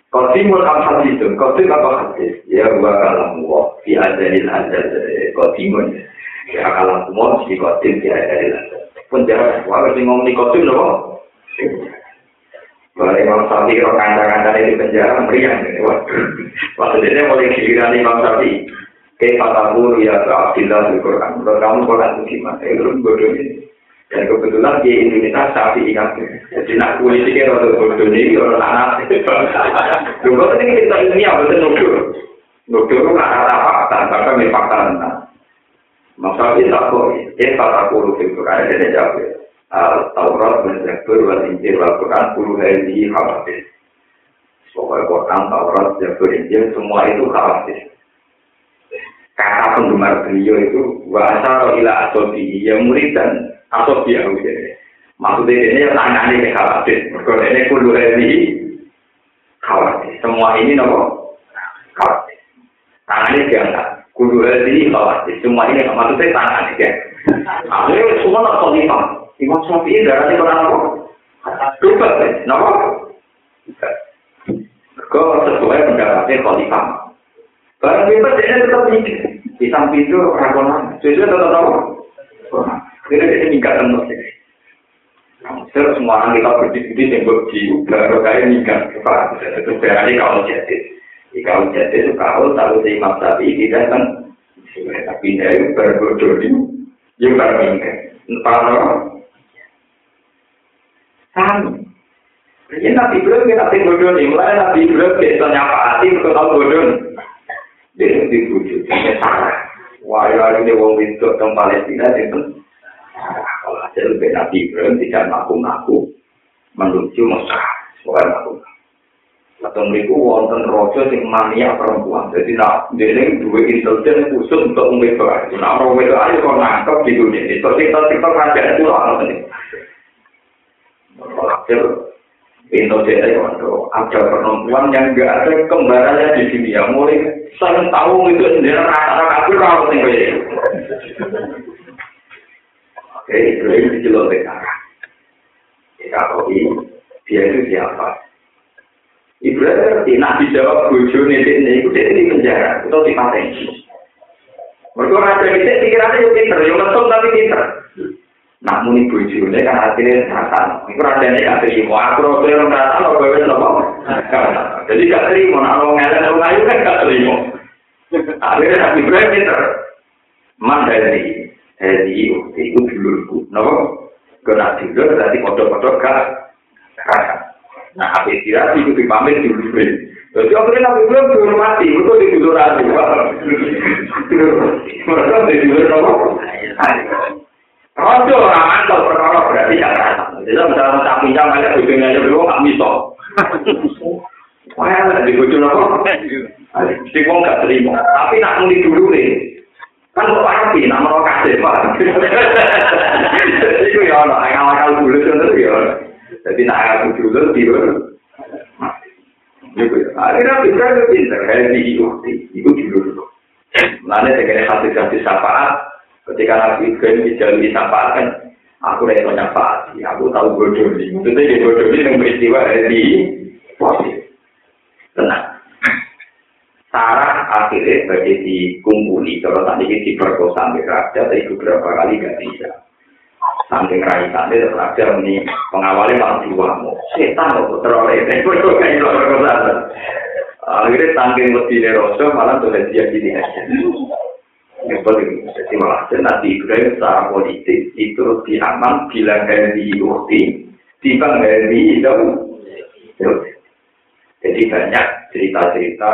Qatimul am hadithun, qatim apa hadis? Ya gua kalam gua. Fi adalil adal qatimun. Ya kalam gua si qatim fi adalil adal. Penjara, wah sing ngomong di qatim loh. Kalau Imam Syafi'i kalau kanda-kanda di penjara meriang. Maksudnya mulai giliran Imam Syafi'i. Kayak kataku ya Abdillah di Quran. Kalau kamu Quran itu gimana? Itu bodoh ini. Dan kebetulan di Indonesia Syafi'i kan. Jadi nak politiknya rada bodoh ini orang anak. Dulu ini kita ini apa itu nudur. Nudur itu nggak ada fakta, bahkan fakta tentang. Syafi'i tak boleh. Kayak kataku di Quran ada jawab. Taurat, Zabur, wal Injil, wal Quran, puluh hari khawatir. Pokoknya Quran, Taurat, Zabur, Injil, semua itu khawatir. Kata penggemar beliau itu, wa'asara ila asobi, yang murid dan asobi yang Maksudnya ini yang tangannya ke khawatir. Mereka ini puluh hari khawatir. Semua ini nopo khawatir. Tangannya diangkat. Kudu hari khawatir. Semua ini maksudnya tangannya ya. Akhirnya semua nak khalifah. Imam Syafi'i darahnya orang apa? Duket, kenapa? Kau sesuai pendapatnya khalifah. Barang bebas dia tetap mikir. Di samping itu rakonan. Sesuai tetap apa? Kira dia dan musik. Terus semua orang kita berdiri yang berji, baru kayak nikah. Itu berarti kalau jadi. Kalau jadi kalau tahu si Imam Syafi'i tidak kan. Tapi dia berbodoh ini. Entah Kami. Jadi Nabi Ibrahim kita nabi bodoh nih, mulai Nabi Ibrahim kita nyapa hati untuk tahu bodoh. Dia itu bodoh, dia salah. Wah, ya ini wong itu tentang Palestina itu. Kalau hasil lebih Nabi Ibrahim tidak ngaku-ngaku menuju Mekah, bukan ngaku. Atau mereka wonten rojo sing mania perempuan. Jadi nak dia ini dua intelijen khusus untuk membebas. Nah, orang itu aja kok nangkep di dunia ini. Terus kita kita kerajaan itu lah. Hasil pintu jadi waktu ada perempuan yang nggak ada kembarannya di sini ya mulai saya tahu itu sendiri rata-rata kafir kalau tinggal Oke, itu yang dijelaskan sekarang. Kalau dia itu siapa? Ibrahim ngerti, nah dijawab bojo ini, itu dia di penjara, atau di patensi. Mereka raja itu pikirannya yang pinter, yang lesung tapi pinter. Nak muni bojone kan hasilnya rasa. Iku rasane gak terima. Aku ora orang rasa lo gawe nopo. Jadi gak terima nak wong elek wong ayu kan gak terima. Akhirnya Ibrahim pinter. Mandali. Hedi itu dulurku. Nopo? Kena dulur berarti kodok-kodok gak. Nah, habis tidak itu dipamit dulu. Jadi akhirnya Nabi Ibrahim dihormati, itu di dulur aja. Mereka di dulur nopo. Rojo ora mantul perkara berarti ya rasa. Jadi misalnya tak pinjam aja bojone aja dulu nggak miso. Wah, di bojo nopo? Si wong gak terima. Tapi nak muni dulu nih. Kan kok pasti nak mau kasih pak. Iku ya ono, yang akal dulu itu ya. Jadi nak akal dulu tiba. Iku ya. Akhirnya pintar pintar. Hadi itu, itu dulu. Lainnya dengan hati-hati syafaat. Ketika Nabi Ibrahim dijalui syafaat kan, aku rasa nyafaat, aku tahu bodoh ini. Maksudnya di bodoh ini yang peristiwa di posisi. Tenang. Sarah akhirnya bagi dikumpuli, kalau tadi diperkosa ambil raja, tapi beberapa kali gak bisa. Saking rai tadi raja ini pengawalnya malah diwamu. Setan kok teroleh, ini bodoh kayak perkosa. Akhirnya saking lebih nerosok malah tuh dia gini aja. Yang paling jadi malah. Nanti Ibrahim secara politik itu lebih aman bila dari ukti timbang dari jauh jadi banyak cerita-cerita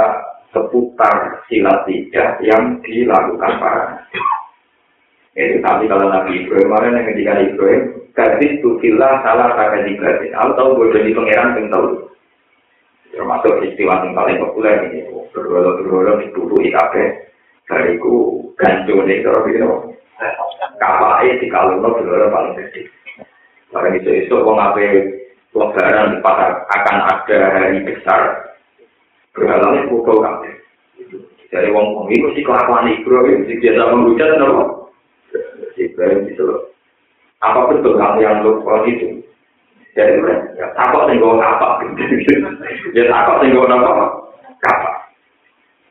seputar silat tiga yang dilakukan para itu tapi kalau Nabi Ibrahim kemarin yang ketika Ibrahim gadis tukillah salah kata ibrahim atau boleh jadi pangeran yang tahu. Termasuk istilah yang paling populer ini. Berdoa-doa di IKP bariku gancune cara piye kapake dikalungno gelora paling gede barang itu itu wong ape lebaran pasar akan ada hari besar. Berhalangan foto kabeh. Dari wong wong itu sih kelakuan ibro itu biasa menghujat nopo Ibrahim itu apa betul kamu yang lupa itu? Jadi ya takut tinggal apa? Ya takut tinggal apa? Apa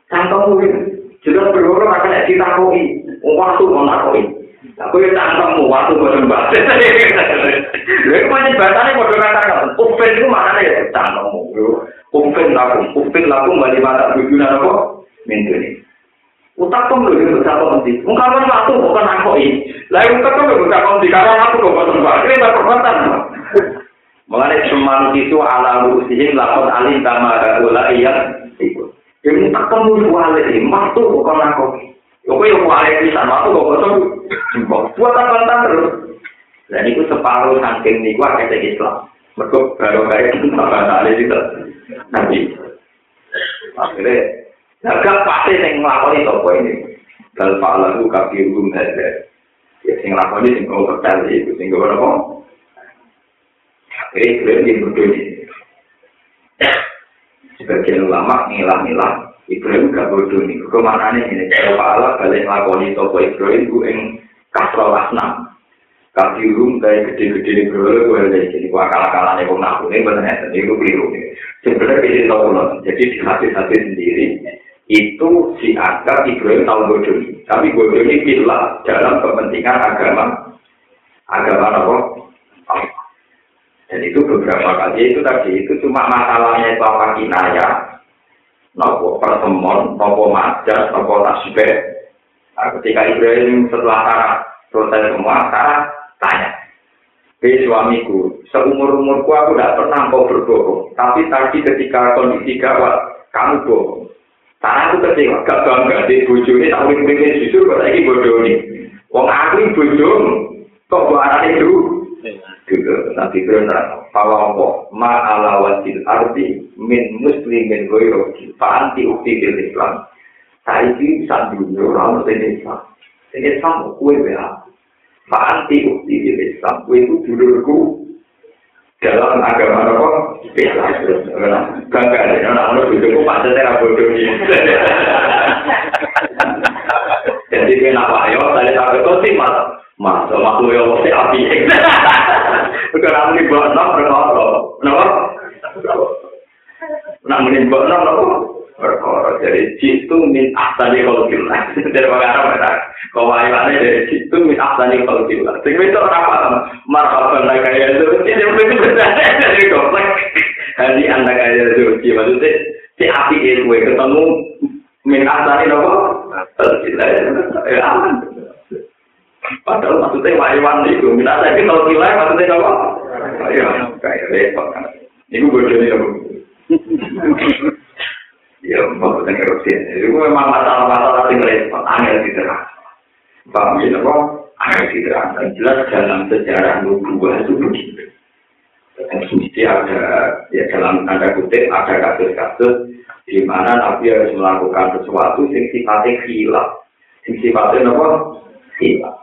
Cantong itu jeneng berhoro maka nek ditakoki. Waktu mau takoki aku yo tak ketemu waktu mau sembah. Lha kok jane batane padha katakan kupen iku makane ya tak ketemu kupen aku kupen aku mata bujuna apa? Mentune utak pun lho yo tak ketemu muka kan waktu bukan takoki lha yo tak ketemu tak ketemu karo aku kok sembah. Kene tak kontan Mengenai semangat itu ala rusihin lakon alim kama ula iya ikut. Ini ketemu wali ini, matuh kok kena kopi. Kok yang wali ini sama tuh kok kosong? Jumbok, buat apa terus? Dan itu separuh saking niku gua kata Islam. Mergo baru kayak gitu, sama kali juga. Nanti, akhirnya, gak pasti yang ngelakoni toko ini. Dan Pak Lalu kaki. Ya, sing ngelakoni sing kalau kecil sih, itu sih, gak apa-apa. Akhirnya, kalian yang berdua Sebagian ulama ngilang-ngilang, Ibrahim gak bodoh nih. Ke mana nih ini? Kalau Pak balik ngelakoni toko Ibrahim, gue yang kasro asnam. kafirum kayak gede-gede di berolo gue ada jadi gua kalah-kalah nih kok ngaku nih bener nih itu keliru nih sebenarnya ini tahu loh jadi di hati-hati sendiri itu si Aga Ibrahim tahu bodoh tapi bodoh ini bila dalam kepentingan agama agama apa dan itu beberapa kali itu tadi itu cuma masalahnya itu apa kinaya nopo pertemuan nopo majas nopo tasbih nah, ketika Ibrahim setelah tarak selesai semua tarak tanya. Hei suamiku, seumur umurku aku tidak pernah kau berbohong. Tapi tadi ketika kondisi gawat, kamu bohong. Karena aku kecewa, gak bangga di bojo ini boleh boleh jujur kok lagi bodoh ini. Wong aku ini kok buat anak itu? juga nanti kena pala ma ala wajil arti min muslim min goy roji fa'anti ukti bil islam. Saiki sandung yoram sini islam. Sini islam kue beha fa'anti ukti bil islam. Kue itu dulurku. Dalam agama apa? Bisa bangga ada yang nanggung itu kok pada tera bodoh jadi kenapa? Ayo tadi sampai kau malam mas. Mas, makhluk yang mesti api. Sekarang ini buat enam berapa? Kenapa? Nak menimbang enam, kenapa? perkara dari jitu min ahsani khalqillah dari wong Arab ta kawayane dari jitu min ahsani khalqillah sing wis ora apa marhaban la kaya itu ini mesti dari komplek hadi anda kaya itu maksudnya si api itu ketemu min ahsani nopo khalqillah ya aman padahal maksudnya wayawan itu min ahsani khalqillah maksudnya apa ya kayak repot kan ini gue jadi Ya, maksudnya erupsi. Itu memang masalah-masalah yang repot, angel diterang. Paham ya, apa? Angel diterang. Jelas dalam sejarah nubuah itu begitu. Mesti ada, ya dalam tanda kutip, ada kasus-kasus di mana Nabi harus melakukan sesuatu yang sifatnya hilaf. Yang sifatnya apa? Hilaf.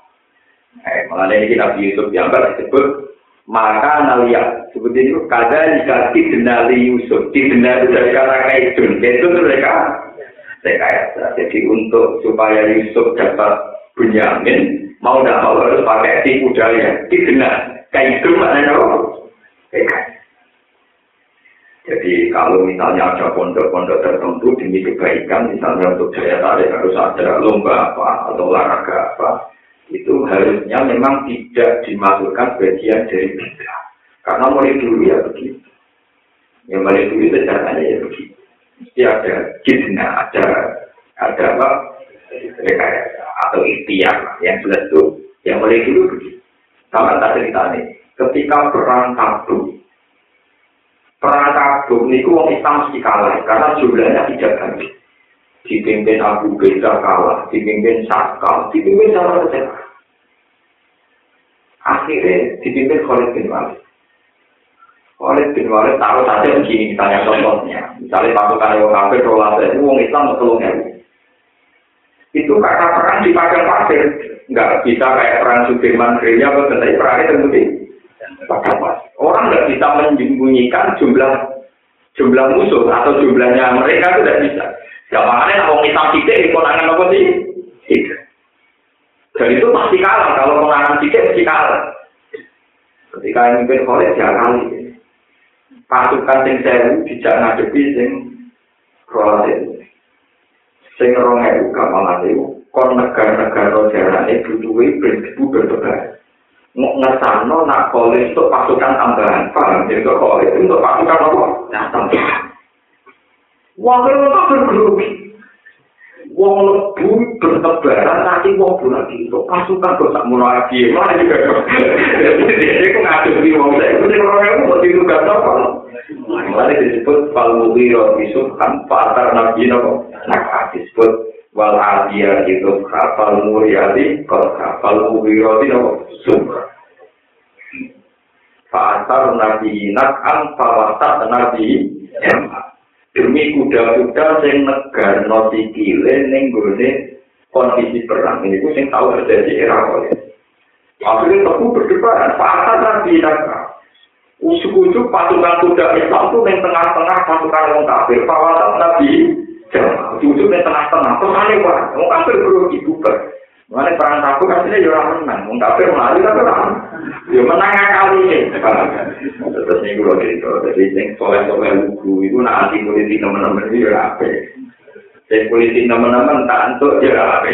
Eh, malah ini Nabi Yusuf yang disebut maka naliat seperti itu kada jika didenda Yusuf. Didenda itu dari kata kaidun. Itu mereka? Rekayasa jadi untuk supaya Yusuf dapat Bunyamin mau tidak mau harus pakai tipu daya didenda kaidun maknanya apa? Rekayasa jadi kalau misalnya ada pondok-pondok tertentu demi kebaikan misalnya untuk daya tarik harus ada lomba apa atau olahraga apa itu harusnya memang tidak dimasukkan bagian dari bid'ah. Karena mulai dulu ya begitu. Yang mulai dulu itu caranya ya begitu. Mesti ada jidna, ada ada apa? Rekayasa atau ikhtiar yang jelas itu yang mulai dulu begitu. Sama tak cerita ini. Ketika perang kabur, perang kabur ini uang Islam mesti kalah karena jumlahnya tidak banyak dipimpin Abu Beza kalah, dipimpin Sakal, dipimpin sama saja. Akhirnya dipimpin Khalid bin Walid. Khalid bin Walid tahu saja begini, misalnya contohnya. Misalnya pasukan yang kafir, rolas itu, uang Islam tolong Itu karena perang di padang pasir. Nggak bisa kayak perang Sudirman, Gereja, tetapi perangnya terbukti. Orang nggak bisa menyembunyikan jumlah jumlah musuh atau jumlahnya mereka itu tidak bisa. Gampangnya kalau kita tidak di konangan apa sih? Tidak. Dan itu pasti kalah. Kalau konangan tidak pasti kalah. Ketika yang mimpin Khalid ya kali. Pasukan sing sewu tidak ngadepi sing Khalid. Sing rong ewu gampang itu. Kon negara-negara jarane butuhi beribu berdebat. Mau ngesano nak Khalid untuk pasukan tambahan. Paham? Jadi Khalid untuk pasukan apa? Nah, tambahan. Wong itu bergrogi. Wong lebu bertebaran nanti wong lagi untuk pasukan kok tak mulai lagi. Mana juga. Jadi aku ngadu di wong saya. Itu orang yang mau diduga apa? Mulai disebut fal mubiro isuk kan patar nabi nopo. Nah disebut wal adia itu kapal muriati kalau kapal mubiro itu nopo sumber. Fa'asar nabi nak'am fawasat nabi Demi kuda-kuda sing negar no sikile ning gone kondisi perang ini sing tahu terjadi era oleh. Akhirnya tepu berdebat, fa'asar nabi nak'am Ujuk-ujuk pasukan kuda Islam itu yang tengah-tengah pasukan orang kafir. Fawasat nabi Ujuk-ujuk yang tengah-tengah. Terus aneh orang kafir belum dibuka. Mulai perang tabu kan yo ora menang, mau tapi melalui tapi orang, yo menang kali kali. Terus ini gue jadi tuh, jadi yang soleh soleh lugu itu nanti polisi teman-teman itu jurang ape. Yang polisi teman-teman tak untuk jurang apa?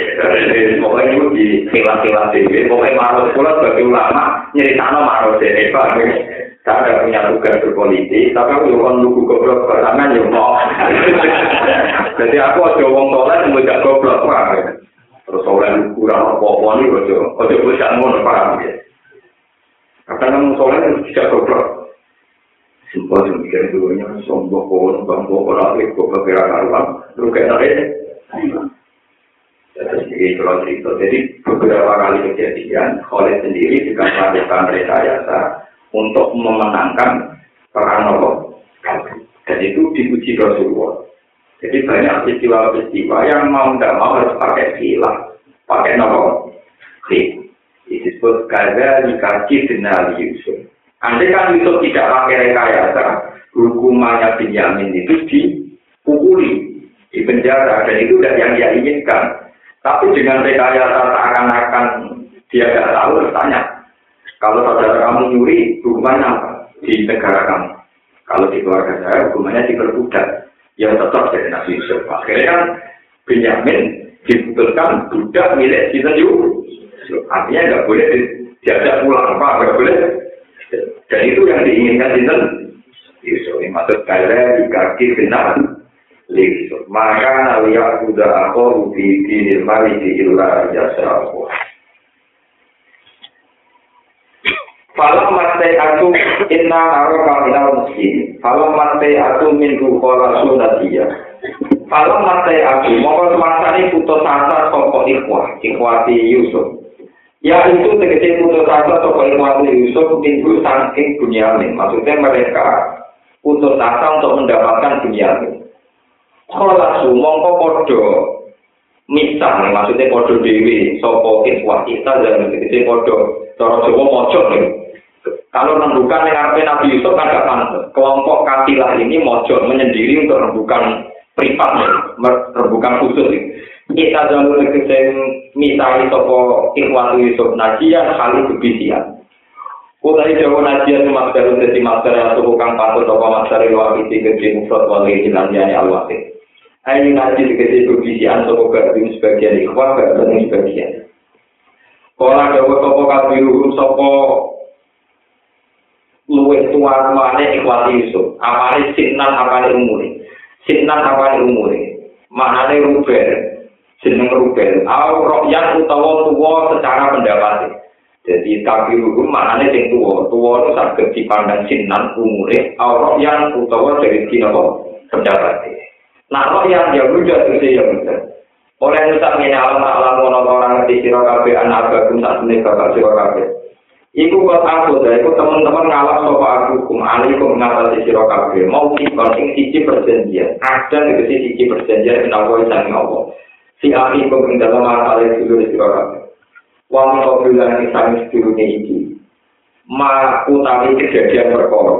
Pokoknya itu di kilat kilat TV, pokoknya marut pulang bagi ulama nyari tanah marut TV, pak. Saya ada punya tugas berpolitik, tapi aku juga lugu goblok pertama, yo mau. Jadi aku aja wong soleh, mau goblok wae. Terus soleh kurang apa-apa nih ojo ojo bisa ngono paham ya karena nang soleh itu tidak goblok. Simpel sih mikir dulunya sombong kok sombong orang itu kira karuan lu kayak tadi jadi kalau cerita jadi beberapa kali kejadian Khalid sendiri juga melakukan rekayasa untuk memenangkan perang Nopo dan itu dipuji Rasulullah Jadi banyak peristiwa-peristiwa yang mau tidak mau harus pakai silah, pakai nomor khid. Disebut gaza dikaji denali Yusuf. Andai kan Yusuf tidak pakai rekayasa, hukumannya Benyamin itu dipukuli, di penjara, dan itu tidak yang dia inginkan. Tapi dengan rekayasa seakan-akan dia tidak tahu, bertanya, kalau saudara kamu nyuri, hukumannya apa di negara kamu? Kalau di keluarga saya, hukumannya diperbudak. Yang tetap jadi Nabi Yusuf. Akhirnya kan Benyamin diputuskan budak milik Sinten Yusuf. Artinya nggak boleh diajak pulang apa, nggak boleh. Dan itu yang diinginkan Sinten Yusuf. Ini maksud kaya di kaki benar. Yusuf. Maka nawiya sudah aku di dinil mali di ilah jasa aku. Falam mate aku inna aro kamina muslim. Falam mate aku minggu kola sunatia. Falam mate aku mongko semasani putus asa soko ikhwah, ikhwati Yusuf. Ya itu tegesi putus asa soko ikhwati Yusuf minggu saking bunyamin. Maksudnya mereka putus asa untuk mendapatkan bunyamin. Kola su mongko kodo misah, maksudnya kodo dewi, soko ikhwah kita dan tegesi kodo Cara Jawa mojok nih. Kalau rembukan yang Nabi Yusuf kan. Kelompok kafilah ini mojok menyendiri untuk rembukan privat, rembukan khusus. Kita jalur negeri misalnya sopo ikhwatu Yusuf Najian kali kebisian. Utai Jawa Najian itu masker jadi masker yang suku kang patut sopo masker luar isi gede mufrad wali al-wasik. Ini naji dikasih kebisian sopo gabung sebagian ikhwat, gabung sebagian. Kala dawa sopo kabiru sopo tua rumahnya ikhwati Yusuf. Apane sinan apane umure. Sinan apane umure. Maknane rubel. Jeneng rubel. Au royan utawa tuwa secara pendapat. Jadi kaki hukum maknane sing tuwa. Tuwa itu saged dipandang sinan umure. Au royan utawa dari sini apa pendapat. Nah, royan ya rujak itu ya bener. Oleh nusak ini alam alam ngerti sira kabeh anak bagum sak seneng bapak kabeh. Iku kok aku dah, iku teman-teman ngalap sopa aku kum alikum ngatasi siro kabeh. Mau kikon ing sisi perjanjian. Ada negesi sisi perjanjian menawa isani Allah. Si ahli kum ing dalam masalah dulu di siro kabeh. Wang kau bilang isani sedurungnya iki. Ma utawi kejadian perkara.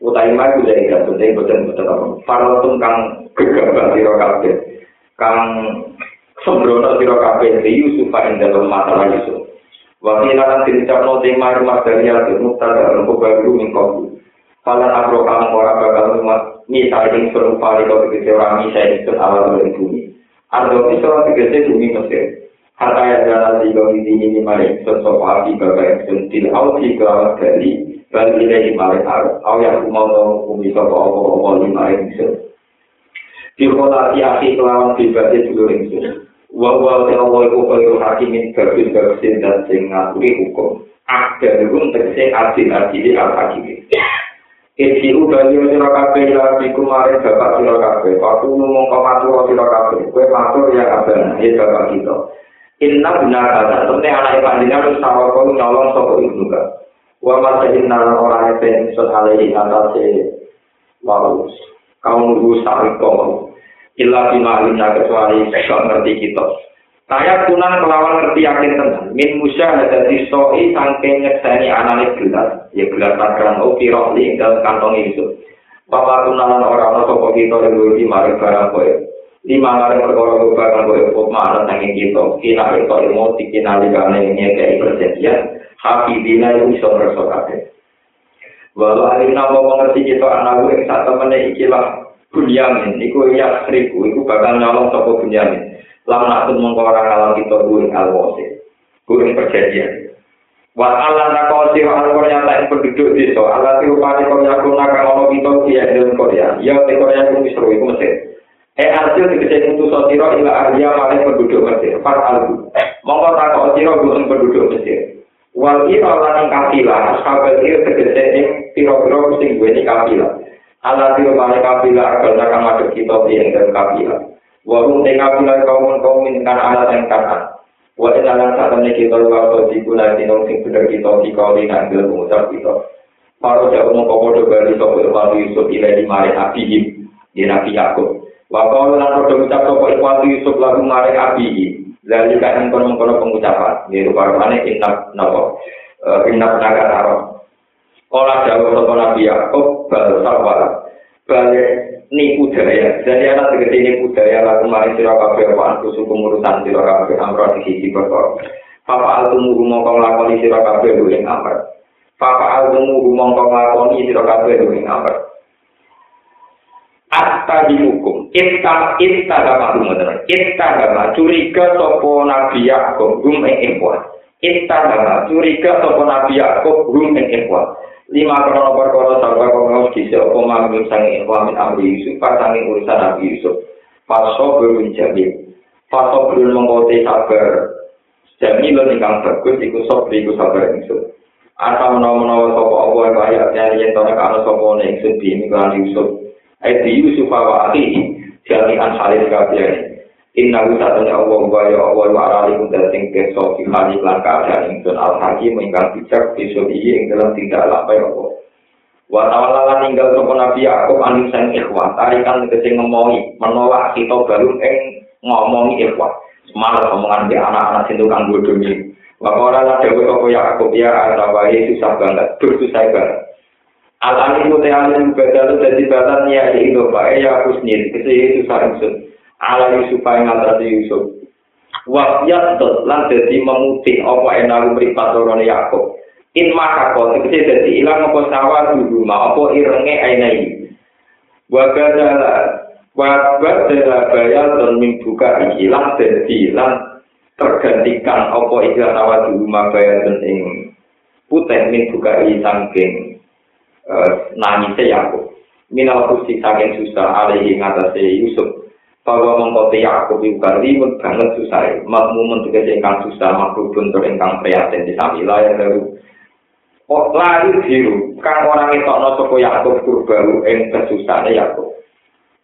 Utawi ma itu jadi gak penting betul-betul apa. Farotum kang gegabah siro kabeh. Kang sembrono siro kabeh. Yusuf ing dalam masalah Yusuf. Wati nalang dirisap no ting mari mas dari alat ilmu tanda nunggu bagu mingkong. Palan agro kamu orang bakal rumah nisa ing sulung pali kau dikisi orang nisa ing sulung awal beli bumi. Ardo nisa orang dikisi bumi mesir. Harta yang jalan di kau di sini ini mari sesuatu pali bapak yang sentil au si kelawat gali. Bagi ini di mari aru. Au yang umau tau umi sopa opo opo lima ing sulung. Dikotasi asik kelawan bibatnya dulu ing. Wa wa ta wa iku kaya hakimin kabeh kabeh dan sing ngaturi hukum ada hukum tegese adil adil al hakim Eki ubali sira kabeh ya iku mare bapak sira kabeh ngomong kok matur sira kabeh kowe matur ya abang ya bapak kita Inna benar kata, sebenarnya anak panjenengan harus tahu kau nyolong sopo ibnu ka. Wa masahin nalan orang itu ingsun alaihi ngatasi waru. Kaum nunggu sariko. Illa bima kecuali sekal ngerti kita. Saya kunan kelawan ngerti yakin tenang. Min musya ada di soi sangking nyekseni analik gelas. Ya gelas tagang o piroli dalam kantong itu. Bapak kunalan orang sopo kita yang di mari barang kowe. Lima kali perkara barang kowe pop mana sangking kita. Kina itu ilmu dikina likane nyekei perjanjian. hafidina itu bisa merasa kabeh. Walau alina mau mengerti kita anak gue saat temennya ikilah bunyamin, iku ya seribu, iku bakal nyolong sopo bunyamin. Lam nakut mengkorang alam kita gue alwasi, gue perjanjian. Wa Allah nakawasi wa al-Korea lain penduduk desa, Allah tirupani korea kuna kalau kita dia dalam Korea, ya di Korea pun misru, itu Mesir. Eh hasil dikecil itu sotiro ila ahliya maling penduduk Mesir, fat albu. Mongko takut siro gue penduduk Mesir. wal ira lan kapila ashabul ir tegese ing pira-pira sing kapila ala tiro male kapila agal kang madhep kita ing dalem kapila wa hum te kaum kaum min kan ala sing kata wa ila lan satemene kita waktu diguna dino sing bener kita di kauli nang dalem ngucap kita Paro jauh kau bodoh bali sopo ikhwatu Yusuf ilai di mare abihim di Nabi Yakub. Wakau lan bodoh ucap sopo ikhwatu Yusuf lagu mare abihim. Lalu kan mengkono-kono pengucapan, di rupa rumahnya intak nopo, intak naga taro. Kala jauh sopa Nabi Yakub bal sawal, bal niku daya. Jadi anak segede nipu daya, lalu mari sila kabe, apaan kusuh pengurusan sila kabe, amra di sisi berkor. Papa altu muru mongkong lakoni sila kabe, lu ing amr. Papa altu muru mongkong lakoni sila kabe, lu ing amr. Atta dihukum, itta, itta dama rumah itta dama curiga sopa Nabi Yakub rumah ing ikhwan. Itta dama curiga sopa Nabi Yakub rumah ing ikhwan. Lima krono perkara sarwa kongos kisi opo mamim sangi ikhwan min amri Yusuf, pasangi urusan nabi Yusuf. Paso berun jamil, paso berun mengkote sabar, jamil ingkang bagus, iku sobri iku sabar Yusuf. Asa menawa-menawa sopo opo yang kaya, yang yen tonek ana sopo ne ingsun di Yusuf. Aidi Yusuf wa akhi jami'an halis kabeh. Inna wisatanya Allah wa ya Allah wa arali kunda sing keso fi hali lan keadaan ingsun al hakim ingkang bijak besok iki ing dalam tindak lapai Allah. Wa ta'ala lan ninggal sapa Nabi Yakub aning sang ikhwan tarikan tegese ngemohi menolak kita baru ing ngomongi ikhwan. Malah omongan di anak-anak sing tukang bodoni. Wa ora lan dewe apa Yakub ya ana wae susah banget, susah banget. Alam itu teh alim badal jadi badan ya itu pak ya kusnil itu itu sarungsun. ala Yusufa yang ngatasi Yusuf. Wafiat tuh lan jadi memutih apa enak beri patoron Yakub. In maka kau sekecil jadi hilang apa sawah di rumah apa irenge ainai. Wagadala wagadala bayal dan mimbuka hilang dan hilang tergantikan apa ikhlas sawah di rumah bayal dan ing puteh mimbuka hilang geng eh, nangisnya Yakub. Minal kusti saking susah alih ngatasi Yusuf. Bahwa mengkoti Yakub itu ribut banget susah. Makmu mentugas ingkang susah, makhluk bentuk ingkang prihatin di samila yang baru. Oh, lari biru, kan orang itu no soko Yakub kurbaru ing kesusahannya Yakub.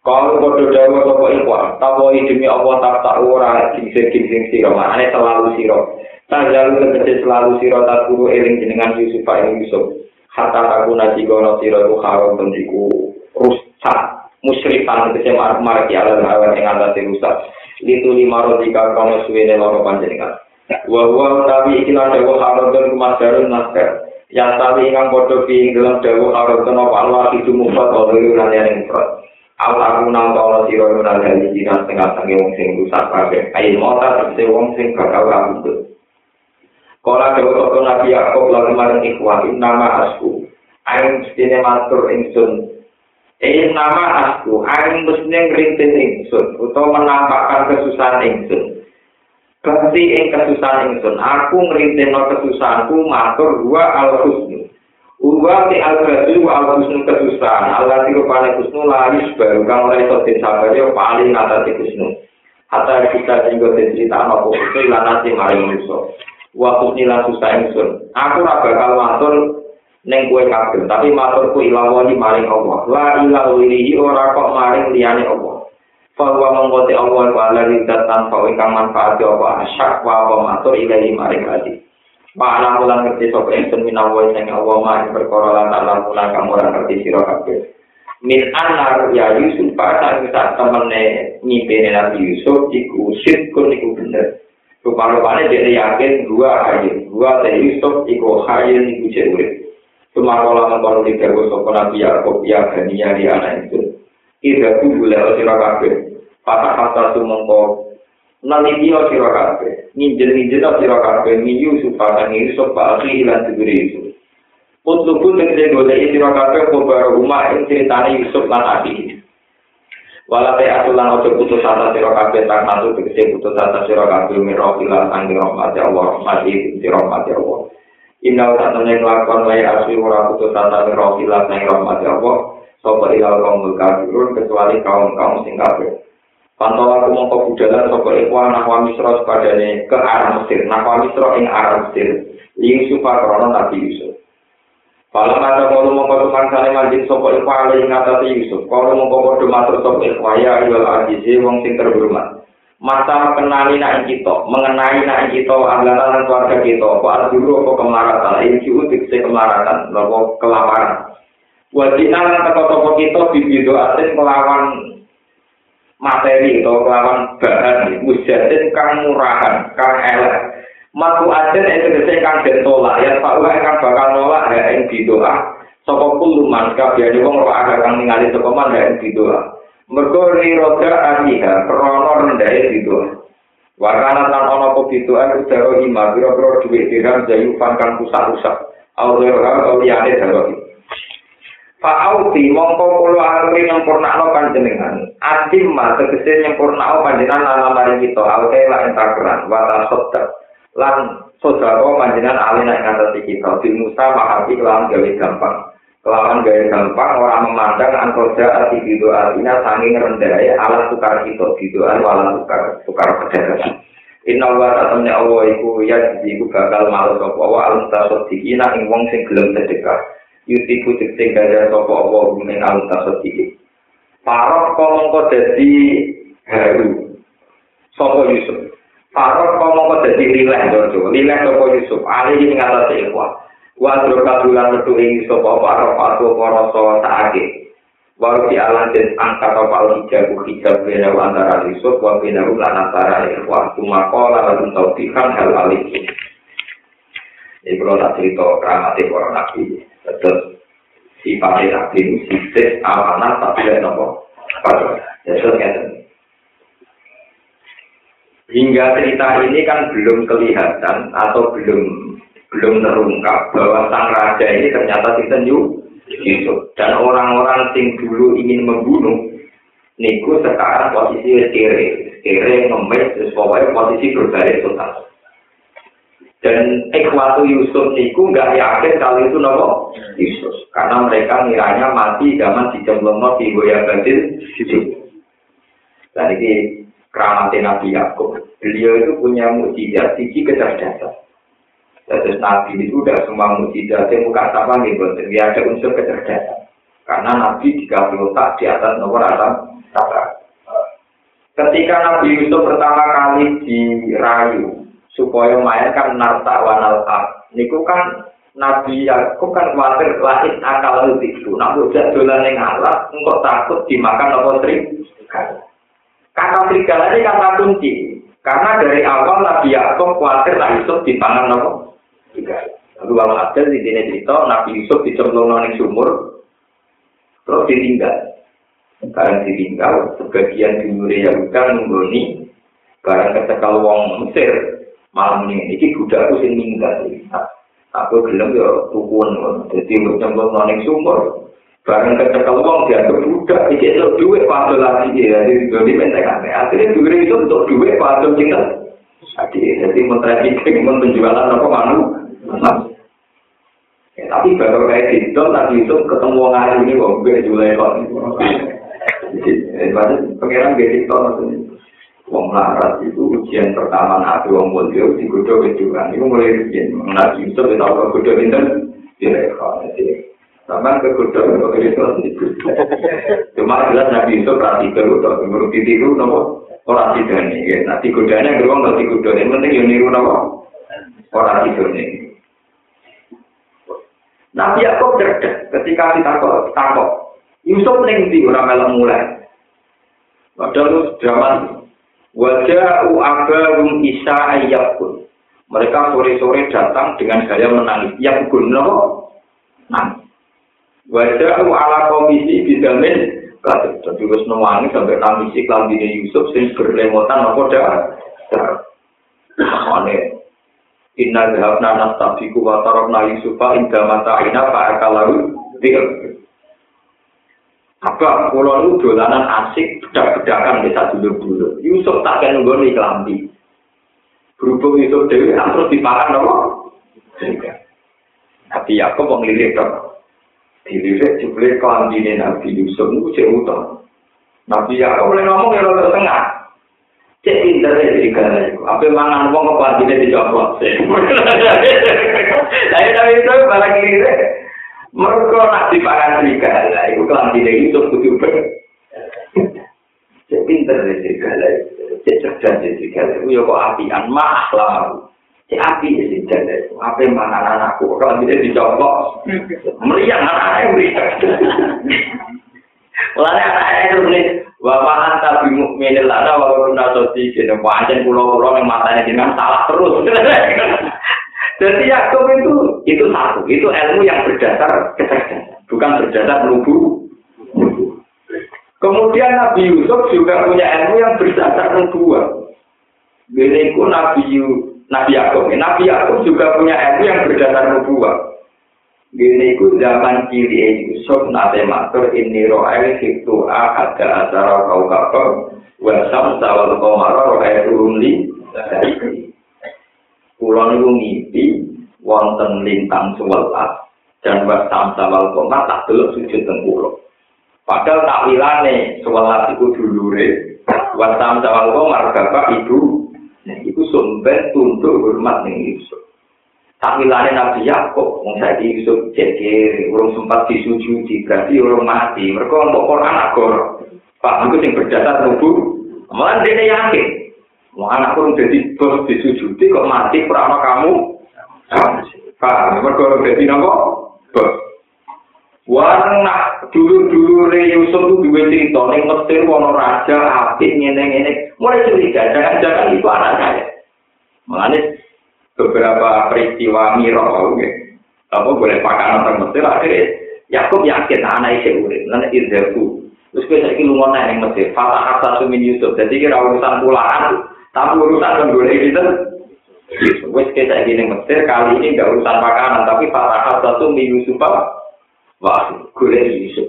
Kalau bodoh dawa soko ikhwan, tahu demi Allah tak tak ora gingsing gingsing siro, maknanya selalu siro. Tak jalu tegesi selalu siro tak guru eling jenengan Yusuf ing Yusuf. hatta aku nasi gono siro itu haram tendiku rusak musyrikan kese marak-marak ya Allah ngawet yang ngalah di rusak. Litu lima roti kau kono suwe ne loro panjenengan. Wa huwa nabi ikin ada wa harodun kumadarun nasker yang tadi ingkang bodoh di dalam dewa harodun apa Allah itu mufat oleh yunan yang ingkrat Allah munang tolo siro yunan yang dijinan setengah sangi wong sing rusak kabe Ayo mota sepse wong sing kakau rambut Kala dewa toko nabi Yaakob lalu marang ikhwan nama asku Ayo mesti matur insun Ing nama aku, aing mesti ngrintis ingsun, utawa menampakkan kesusahan ingsun. Kerti ing kesusahan ingsun, aku ngrintis no kesusahanku, matur gua al-husnu. Uwa ti al-husnu, wa al-husnu kesusahan, Allah ti rupanya kusnu, lahis baru, kan mulai sote sabar, ya paling nata ti kusnu. Hatta kita tinggal di cerita, no kusnu, ilan nanti maring musuh. Wa kusnu ilan susah ingsun, aku rabakal matur, ning kowe kabeh, tapi maturku ilawani maring Allah. La ilaha illallah ora kok maring liyane Allah. Fawa mengkote Allah wa la ridat tanpa ingkang manfaat apa asyak wa apa matur ilahi maring adi. Ma'alam ulang ngerti sapa ingsun minawa sing Allah mah perkara lan alam ulang kamu ora ngerti sira kabeh. Min anar ya Yusuf pada saat temene nyimpene Nabi Yusuf iku sirkun iku bener. Rupa-rupanya dia yakin dua hayat, dua dari Yusuf iku hayat iku jauh. Sumakola mengkono tiga gue sopo nabi ya kok ya kania anak itu. Ida ku gula lo oh, siro kata tu mengko. Nanti dia siro kafe. Ninjen ninjen lo siro kafe. Minyu supaya nih sopo asli hilang segeri itu. Untuk pun yang saya gue dari rumah yang ceritanya Yusuf lan Abi. Walau teh aku ojo putus asa siro kafe tak masuk ke putus asa siro kafe. Mirok hilang tanggung rahmat Allah. Masih siro kafe Allah. Inna usah temen kelakuan wa ya asli wa rabu tata min roh silat naik rahmat ya Allah. Sopo ilal kaum berkabirun kecuali kaum-kaum singkabir Pantau aku mau ke budalan sopo ikwa nahwa misro sepadanya ke arah Mesir. Nahwa misro ing arah Mesir. Ying supa Nabi Yusuf. Kalau ada kalau mau ke tukang sana majid sopo ikwa ala ingat Yusuf. Kalau mau ke kodoh matur sopo ikwa ya ilal adisi wong sing terhormat. Masa kenali nak kita, mengenai nak kita, anggota dan keluarga kita, apa dulu apa kemaratan, ini cukup kemaratan, nopo kelaparan. Wajib lan teko kita bibido asin melawan materi atau kelawan bahan mujatin kang murahan kang elek. Matu aden itu bisa kang dentolak ya pak uang kang bakal nolak ya yang didoa. Soko kuluman kabiani wong roh ada kang ningali man ya yang didoa mergo roda aniha krono rendah didoa Wakana tan ono ko bidoa kudaro ima biro-biro duit dirham jayu fan kang rusak-rusak Aurora kau liyane darohi Fa'auti mongko kulo aluri nyempurnakno panjenengan. Atim ma tegese nyempurnakno panjenengan ala mari kita alte la entakeran wata sodda. Lan sodako panjenengan alina ing ngatasi kita. Bil Musa mahati kelawan gawe gampang. kelawan gaya gampang orang memandang antroja arti gitu artinya sanging rendah ya alat tukar itu gitu kan tukar tukar perdagangan Inna wa ta'amnya Allah iku ya iku gagal malu sopa wa alam tasot dikina ing wong sing gelem sedekah. Yuti ku cipting gajah sopa Allah gumeng alam tasot Parok kolong ko jadi haru. Sapa Yusuf? Parok kolong ko jadi lilek dojo, lilek sopa Yusuf, alih ini ngalah seikwa Wadro kabulan metu ing sopo parok patu koroso saake. Walau di alam dan angkat apa hijab hijab bina antara Yusuf wa bina ulan antara ikhwa. Tumakola lalu taufikan hal alih. Ini kalau tak cerita keramati para nabi. Terus sifatnya nabi ini sifat amanah tapi ada nopo. Terus Hingga cerita ini kan belum kelihatan atau belum belum terungkap bahwa sang raja ini ternyata sinten Yusuf dan orang-orang yang dulu ingin membunuh niku sekarang posisi kere kere ngemis terus pokoknya posisi berbalik total Dan ikhwatu Yusuf niku nggak yakin kalau itu nopo Yusuf. Karena mereka ngiranya mati zaman di Jemlomo di Goya Basil Dan ini keramatnya Nabi Yakub. Beliau itu punya mujizat sisi kecerdasan. Terus Nabi itu udah semua mujizat yang bukan sama gitu. Dia ada unsur kecerdasan. Karena Nabi dikasih otak di atas nomor atas Ketika Nabi Yusuf pertama kali dirayu supaya main kan narta wanal. Niku kan Nabi Yakub kan khawatir lahir akal itu. Nah, udah dolan yang alat, engkau takut dimakan apa serigala. Kata serigala ini kata kunci. Karena dari awal Nabi Yakub khawatir lah Yusuf dipangan apa. Lalu kalau ada di sini cerita Nabi Yusuf dicemplung nang sumur, terus ditinggal. Karena ditinggal, sebagian dimuri Yahuda menggoni, barang kecekal wong Mesir, malam ini ini budak aku sing minggat aku gelem ya tukun jadi mencemplung noning sumur bareng kecekel wong dianggap budak iki itu duit padha lagi. Ya jadi jadi mentek akhirnya duit itu untuk duit padha cinta jadi jadi menteri men penjualan apa manu ya, tapi baru kayak gitu tadi itu ketemu orang hari ini kok gue jual kok. Jadi pengiran gitu maksudnya. Wong larat itu ujian pertama nabi wong mulia di kudo kejuran itu mulai ujian nabi itu kita tahu kudo itu direkam jadi. Sama ke itu itu cuma jelas nabi itu berarti kalau udah menurut itu nopo? Orang tidak nih nanti kudanya gerbang nanti kudo yang penting yang niru nopo? Orang tidak nih Nabi Yakub cerdas ketika ditakok takok. Yusuf ning ndi ora melok mulai. Padahal zaman wajah abarum isa ayyakun. Mereka sore-sore datang dengan gaya menangis. Yang guna nangis. Wajah ala komisi bidamin Kata jadi wis nuwangi sampai nangisi kelambine Yusuf sing berlemotan apa dah. Ane Inna dhahabna nastabiku wa tarabna Yusufa inda mata'ina fa'akalahu bil. Apa kula nu dolanan asik bedak-bedakan desa dulu-dulu. Yusuf tak kena nggone kelambi. Berhubung Yusuf dewi terus dipakan apa? Tapi aku mau ngelirik dong. Dilirik jebule kelambine Nabi Yusuf itu cek utang. Nabi Yakub boleh ngomong ya rada tengah. Cek pinter ya serigala itu. Apa mangan wong kok kelambine dicopot. Saya tahu itu malah kiri deh. Mereka nak dipakan serigala itu kelambine Yusuf kudu Cek pinter ya serigala itu. Cek cerdas ya serigala itu. Ya kok apian mah lah. Si api ya si janda itu. Apa yang mana anakku? Kalau tidak dicopot. Meriang anaknya meriang. Mulanya anaknya itu menulis. Bapak anta bimuk menil lana walaupun nasoti. Jadi wajan pulau-pulau yang matanya dengan salah terus. Jadi Yakub itu itu satu, itu ilmu yang berdasar kecerdasan, bukan berdasar nubu. Kemudian Nabi Yusuf juga punya ilmu yang berdasar nubuah. Ini Nabi Nabi Yakub. Nabi Yakub juga punya ilmu yang berdasar nubuah. Gini ku zaman kiri Yusuf nate matur ini ro'el hitu ada acara kau kapal wasam sawal komaro ro'el rumli Pulau niku ngipi wonten lintang sewelas dan wasam sawal komar tak belum sujud tengkulo. Padahal takwilane sewelas itu dulure wasam sawal komar bapak ibu itu sumber tunduk hormat ning Yusuf. Takwilane Nabi Yakub, wong saiki Yusuf jadi urung sempat disujudi, berarti urung mati. Mereka untuk Quran agor. Pak, itu yang berdasar nubu. Malah dia yakin. Mau anak kurang jadi bos disujudi kok mati perama kamu. Pak, mereka orang jadi nopo bos. Warna dulu-dulu Re Yusuf itu dua cerita, ning Mesir wono raja apik ngene-ngene. Mulai curiga, jangan-jangan itu anak saya. Mengenai beberapa peristiwa miro, okay. apa boleh pakai tentang Mesir akhirnya Yakub yakin anak itu urip, nanti irzaku. Terus kita lagi lungon nang Mesir, fatah kata sumin Yusuf. Jadi kira urusan pulaan, tapi urusan menggolek itu. Wes kita nang Mesir kali ini nggak urusan makanan, tapi fatah kata sumin Yusuf Wah, gue Yusuf.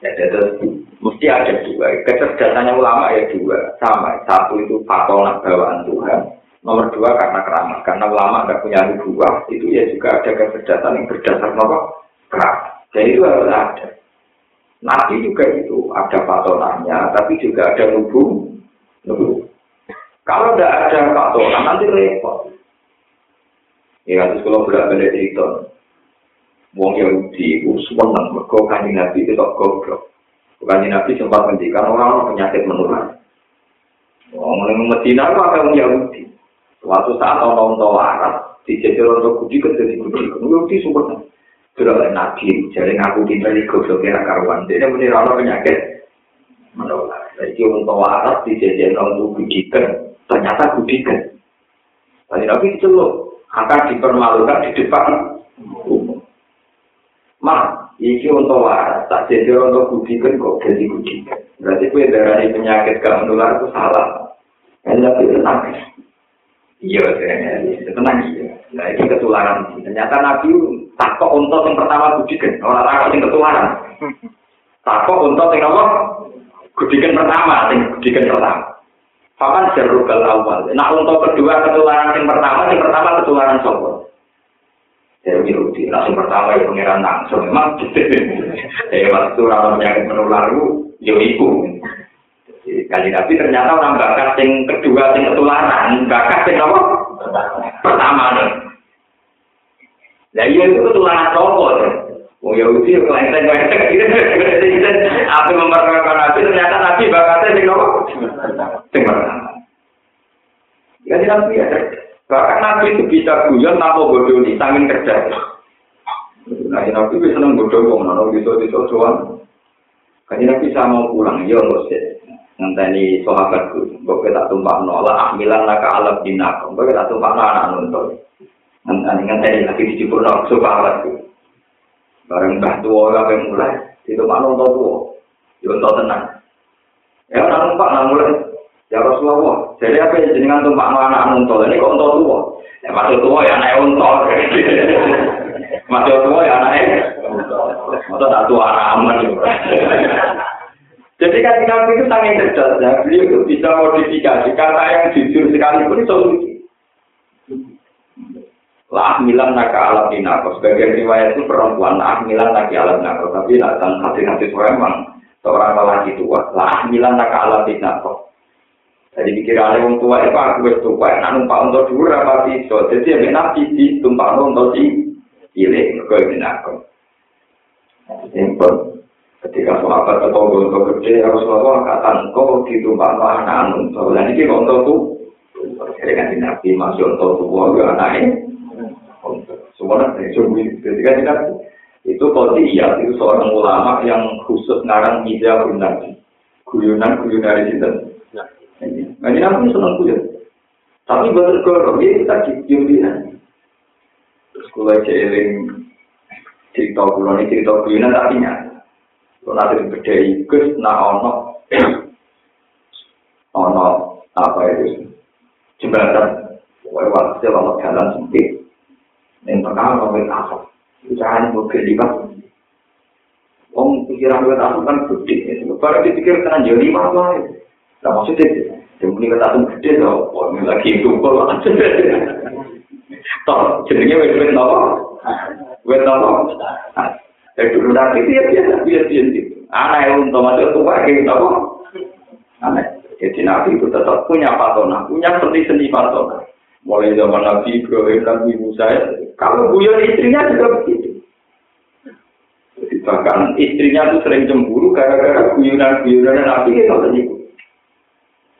Ya, jadi mesti ada dua. Kecerdasannya ulama ya dua, sama. Satu itu fatona bawaan Tuhan. Nomor dua karena keramat. Karena ulama nggak punya dua, itu ya juga ada kecerdasan yang berdasar apa? Keramat. Jadi itu harus ada. Nabi juga itu ada patonanya, tapi juga ada nubu. Nubu. Kalau tidak ada patonan nanti repot. Ya, terus kalau berat-berat itu, Wong Yahudi itu senang mereka kanji Nabi itu tak goblok. Kanji Nabi sempat menjikan orang penyakit menular. Wong yang Medina itu ada orang Yahudi. Suatu saat orang tua waras dijajal orang Yahudi ke jadi Yahudi. Orang Yahudi super sudah Nabi jadi ngaku kita di goblok kira karuan. Dia menira orang penyakit menular. Jadi orang tua waras dijajal orang Yahudi ternyata budikan. Kanji Nabi itu loh akan dipermalukan di depan umum. Mak, iki untuk waras, tak jadi untuk budikan kok jadi budikan. Berarti kue darah penyakit gak menular itu salah. Yang lebih tenang. Iya, tenang iya. Nah, ini ketularan. Ternyata Nabi takut untuk yang pertama budikan. Orang takut yang ketularan. Takut untuk yang apa? Budikan pertama, yang budikan pertama. Papan jarukal awal. Nah, untuk kedua ketularan yang pertama, yang pertama ketularan sombong. Jadi Yahudi, langsung pertama ya pengiran langsung memang. Jadi waktu orang penyakit menular itu, ya ibu. Kali Nabi ternyata orang bakat yang kedua, yang ketularan, bakat yang apa? Pertama nih. Nah iya itu ketularan cowok. Oh Yahudi ya kelenteng kelenteng gitu. Apa memperkenalkan Nabi ternyata Nabi bakatnya yang apa? Yang pertama. Jadi Nabi ya. Bahkan Nabi itu bisa guyon tanpa bodoh di samping kerja. Nah, nabi itu seneng bodoh kok, bisa bisa doang. Kaji nabi sama pulang, ya nggak sih. ngenteni sahabat ku kok tak tumpak nolak amilan laka alab dinak kok tak tumpak anak nonton ngenteni ngenteni lagi di cipur nolak sahabat ku bareng bah tua lah yang mulai di tumpak nonton tua nonton tenang. Ya nak tumpak nak mulai. Ya Rasulullah jadi apa yang jenengan tumpak anak nonton ini kok nonton tua ya masuk tua ya naik nonton masuk tua ya naik nonton masuk tak tua ramen Jadi kan Nabi itu sangat cerdas ya. Beliau itu bisa modifikasi kata yang jujur sekalipun itu lucu. Lah milan naka alat dinako. Sebagian riwayat itu perempuan. Lah milan naki alat dinako. Tapi datang hati-hati memang seorang lelaki tua. Lah milan naka alat dinako. Jadi pikirannya orang tua itu aku wis tua. Nah numpak untuk dulu apa bisa. Jadi yang nabi di tumpak untuk si cilik mergo minakum. Simpel. Ketika sahabat atau gonto gede Rasulullah kata engkau ditumpah anak anu. Soalnya ini gonto tuh. Jadi kan nabi masuk untuk tua ke anaknya. Semua nanti sungguh ketika kita itu kodiyah itu seorang ulama yang khusus ngarang media nabi. Guyunan guyunan dari situ. Nah ini nabi senang guyon. Tapi betul kalau dia kita cium dia. kula jeeling cerita kula ini cerita kuyunan tapi nyata Kalau ada yang ikut, nah ono, ono apa itu? Jembatan, wajib waktu kalau jalan sempit, yang pertama kalau kita asal, kita hanya mungkin lima. Om pikiran kita asal kan gede, baru dipikir tenan jadi lima apa itu? Tidak maksudnya, yang punya kita asal gede, kalau ini lagi itu kalau asal. Tol, jadinya wajib wajib wajib wajib wajib Ya dulu nanti dia biasa biasa biasa. Anak yang untuk masuk tua kayak napa? Anak. Jadi Nabi itu tetap punya patona, punya seni seni patona. Mulai zaman Nabi Ibrahim, Nabi Musa, kalau guyon istrinya juga begitu. Jadi bahkan istrinya tuh sering cemburu gara-gara guyonan-guyonan Nabi itu tadi.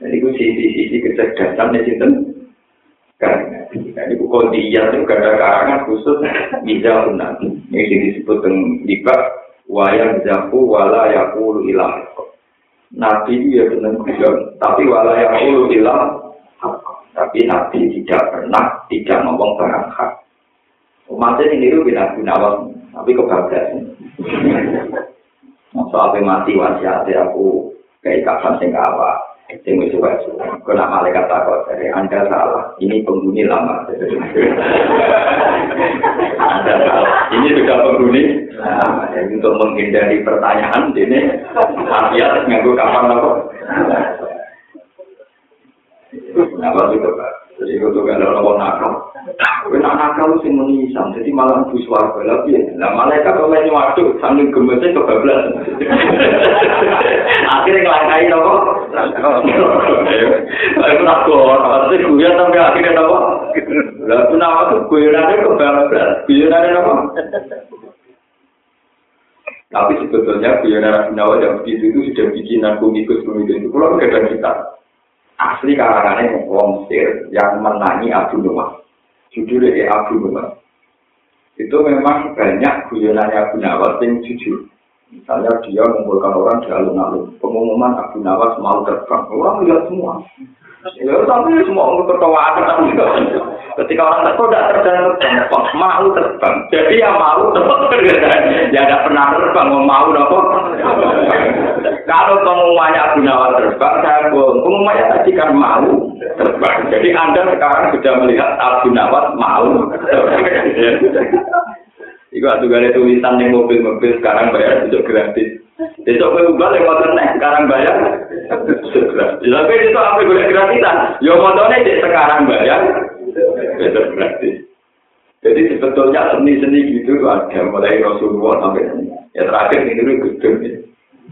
Jadi itu sisi-sisi kecerdasan di situ. Kan, ini buku dia itu ada karangan khusus bisa nabi. Ini disebut dengan liba wayang jaku wala yakulu ilah. Nabi ya benar tapi wala yakulu ilah. Tapi Nabi tidak pernah tidak ngomong barang hak. Umatnya ini itu bina gunawan, tapi kebablasan. Soalnya mati wasiat aku kayak kapan sing awak. Sing wis suwe kok nak malaikat takut dari anda salah. Ini penghuni lama. Anda salah. Ini sudah penghuni lama. Jadi untuk menghindari pertanyaan ini. Artinya nganggu kapan apa? Apa itu pak. Jadi itu ada orang nakal Nak nakal sing menisam, jadi malah bus warga lagi. Lah malaikat kalau ini waktu sambil gemesnya kebablas. Akhirnya kelangkai nopo. Aku nak kok, pasti guyon sampai akhirnya nopo. Lah aku nama tuh guyonannya kebablas, guyonannya nopo. Tapi sebetulnya guyonan Rasul Nawawi yang begitu itu sudah bikinan komikus-komikus itu. Kalau kita, asli karangannya Wong Sir yang menangi Abu Nuwah. Judulnya ya Abu Nawas. Itu memang banyak guyonannya Abu Nawas yang jujur. Misalnya dia mengumpulkan orang di alun-alun. Pengumuman Abu Nawas mau terbang. Orang lihat semua. Ya tapi semua orang ketawa Ketika orang terbang tidak terbang, mau terbang. Jadi yang mau terbang, ya tidak pernah terbang, mau mau nopo. Kalau pengumumannya Abu Nawas terbang, saya bohong. Pengumumannya tadi kan mau terbang. Jadi Anda sekarang sudah melihat Abu Nawas mau terbang. Iku atuh gale tulisan ning mobil-mobil sekarang bayar itu gratis. Besok kowe ubah yang motor nek sekarang bayar. Tapi itu apa boleh gratisan? Yo motornya cek sekarang bayar. Besok gratis. Jadi sebetulnya seni-seni gitu ada mulai Rasulullah sampai ya terakhir ini gedung ya.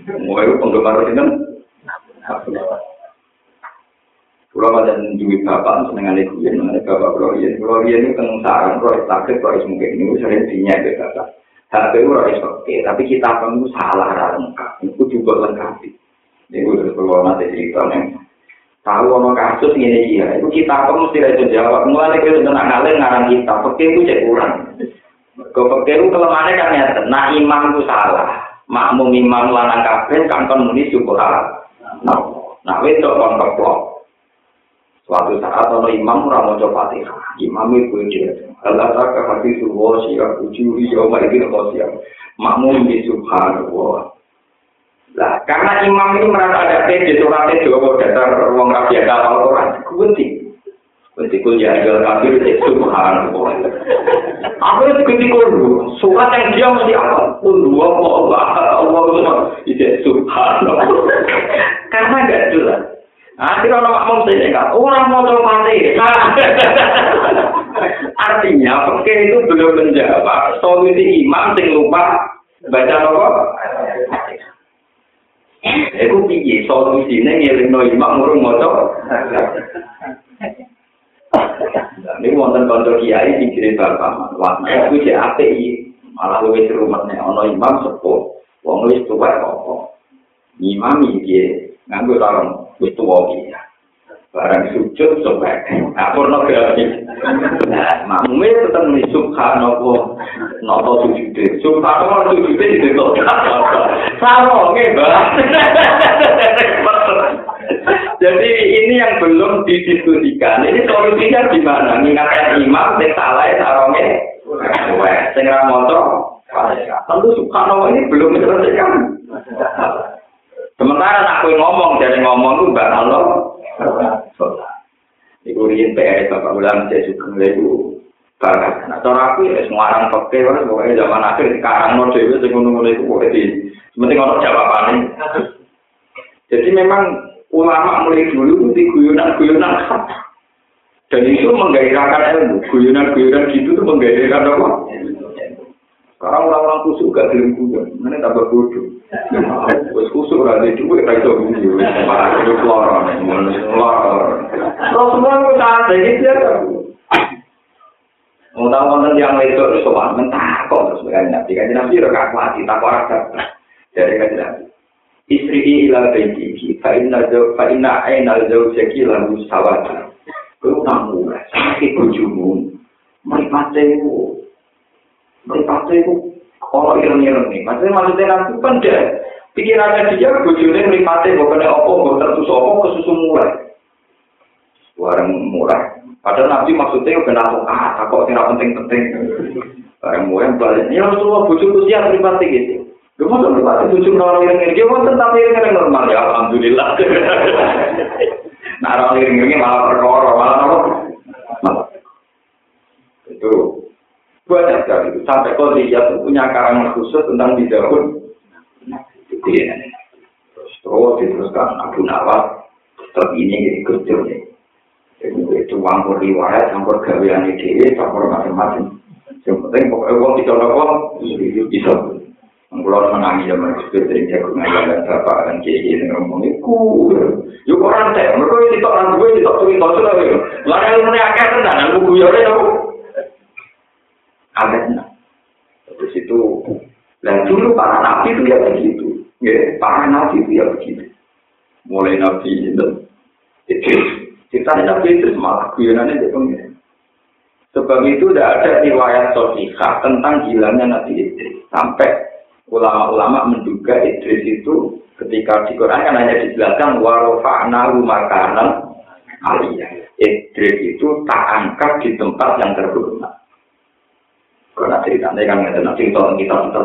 Mulai penggemar itu Kalau pada duit bapak seneng ada kuyen, ada bapak kalau iya, kalau iya itu kan sarang, kalau sakit, kalau mungkin ini sering dinya itu bapak. HP itu harus oke, tapi kita perlu salah lengkap, itu juga lengkap. Ini gue terus perlu nanti cerita nih. Tahu ono kasus ini iya, itu kita perlu mesti itu jawab. Mulai kita sudah ngalir ngarang kita, oke itu cek kurang. Kau itu kelemahannya kan ya, nah imam itu salah. Makmum imam lanang kabeh kan kon muni syukur Nah, nah itu kon keplok. Suatu saat ono imam ora maca Fatihah. Imam itu dia. Allah tak hati suwo siap uji yo mari. Makmum di subhanallah. Lah, karena imam ini merasa ada di suratnya Jawa datar ruang rakyat kapal Quran, kunci. Kunci kul ya jual kafir subhanallah. Apa itu kunci kul Surat yang dia mesti apa? Kul dua Allah Allah itu subhanallah. Karena enggak jelas. Akhirnya orang makmum saya enggak, orang mau coba Artinya, oke itu belum menjawab solusi imam sing lupa baca apa? Iku piye solusine ngelingno imam murung maca. Ini wonten kanca kiai kire bapak, wah iku cek iki. Malah luwih rumetne ana imam sepuh, wong wis tuwa apa. Imam iki nganggo tarung wis tuwa iki. barang sujud sobek nah pornografi nah makmumnya tetap nih subhanallah. Nopo sujud subhanallah sujud itu kok sama ngebah jadi ini yang belum didiskusikan. Ini solusinya gimana mengingatkan imam dan salah sarongnya segera motor tentu subhanallah ini belum diselesaikan sementara aku ngomong dari ngomong itu bakal Iku riyen PR Bapak Ulang saya suka ngeliku bakat. Nah, cara aku ya semua orang pakai kan, pokoknya zaman akhir sekarang mau dewi sing ngono-ngono itu pokoknya di penting orang jawaban Jadi memang ulama mulai dulu di guyonan-guyonan dan itu menggairahkan ilmu. Guyonan-guyonan gitu tuh menggairahkan apa? Sekarang orang-orang kusuk gak gelem kuyon, mana tambah bodoh. Wes kusuk ora ada duit ra iso guyon, loro, loro. Terus semua ku tak iki ya. Mau tahu wonten yang itu terus sopan mentah kok terus kan nabi kan nabi ora kakuati tak ora dari kan nabi. istri ini ilah baiki fa inna ainal jauh seki lalu sawata kamu tahu lah, sakit kujumu meripate ku meripate ku kalau ireng-ireng nih, maksudnya maksudnya nanti pendek. Pikirannya dia bojone meripate gue kena opo, gue tertus opo ke susu murah warang murah. Padahal nabi maksudnya gue kena ah, takut kira penting-penting. Warang murah yang balik, ya Rasulullah bujuk usia meripate gitu. Lu mau meripati bojo orang ireng-ireng dia mau tetap ireng-ireng normal. Ya alhamdulillah. Nah orang ireng-irengnya malah perkara malah apa? Itu banyak sekali. Sampai kalau dia punya karangan khusus tentang bidahun jadi terus terus diteruskan Abu Nawas tetap ini jadi nih itu campur riwayat campur gawean ide campur macam-macam. Yang penting pokoknya uang bisa lakukan bisa Menangi zaman itu sering jago ngajar dan bapak dan kiai yang ngomong itu, yuk orang teh, mereka itu orang gue itu tuh itu sudah, lalu yang akar tenan, aku gue ya Amin. Terus itu, dan dulu para nabi itu ya begitu. Ya, para nabi itu ya begitu. Mulai nabi itu, itu kita nabi itu malah kuyonannya dia pengen. Sebab itu tidak ada riwayat sosial tentang hilangnya Nabi Idris. Sampai ulama-ulama menduga Idris itu ketika di Quran kan hanya dijelaskan warofa'nahu makanan aliyah. Idris itu tak angkat di tempat yang terhormat. Karena ceritanya kan nggak ada cerita kita kita.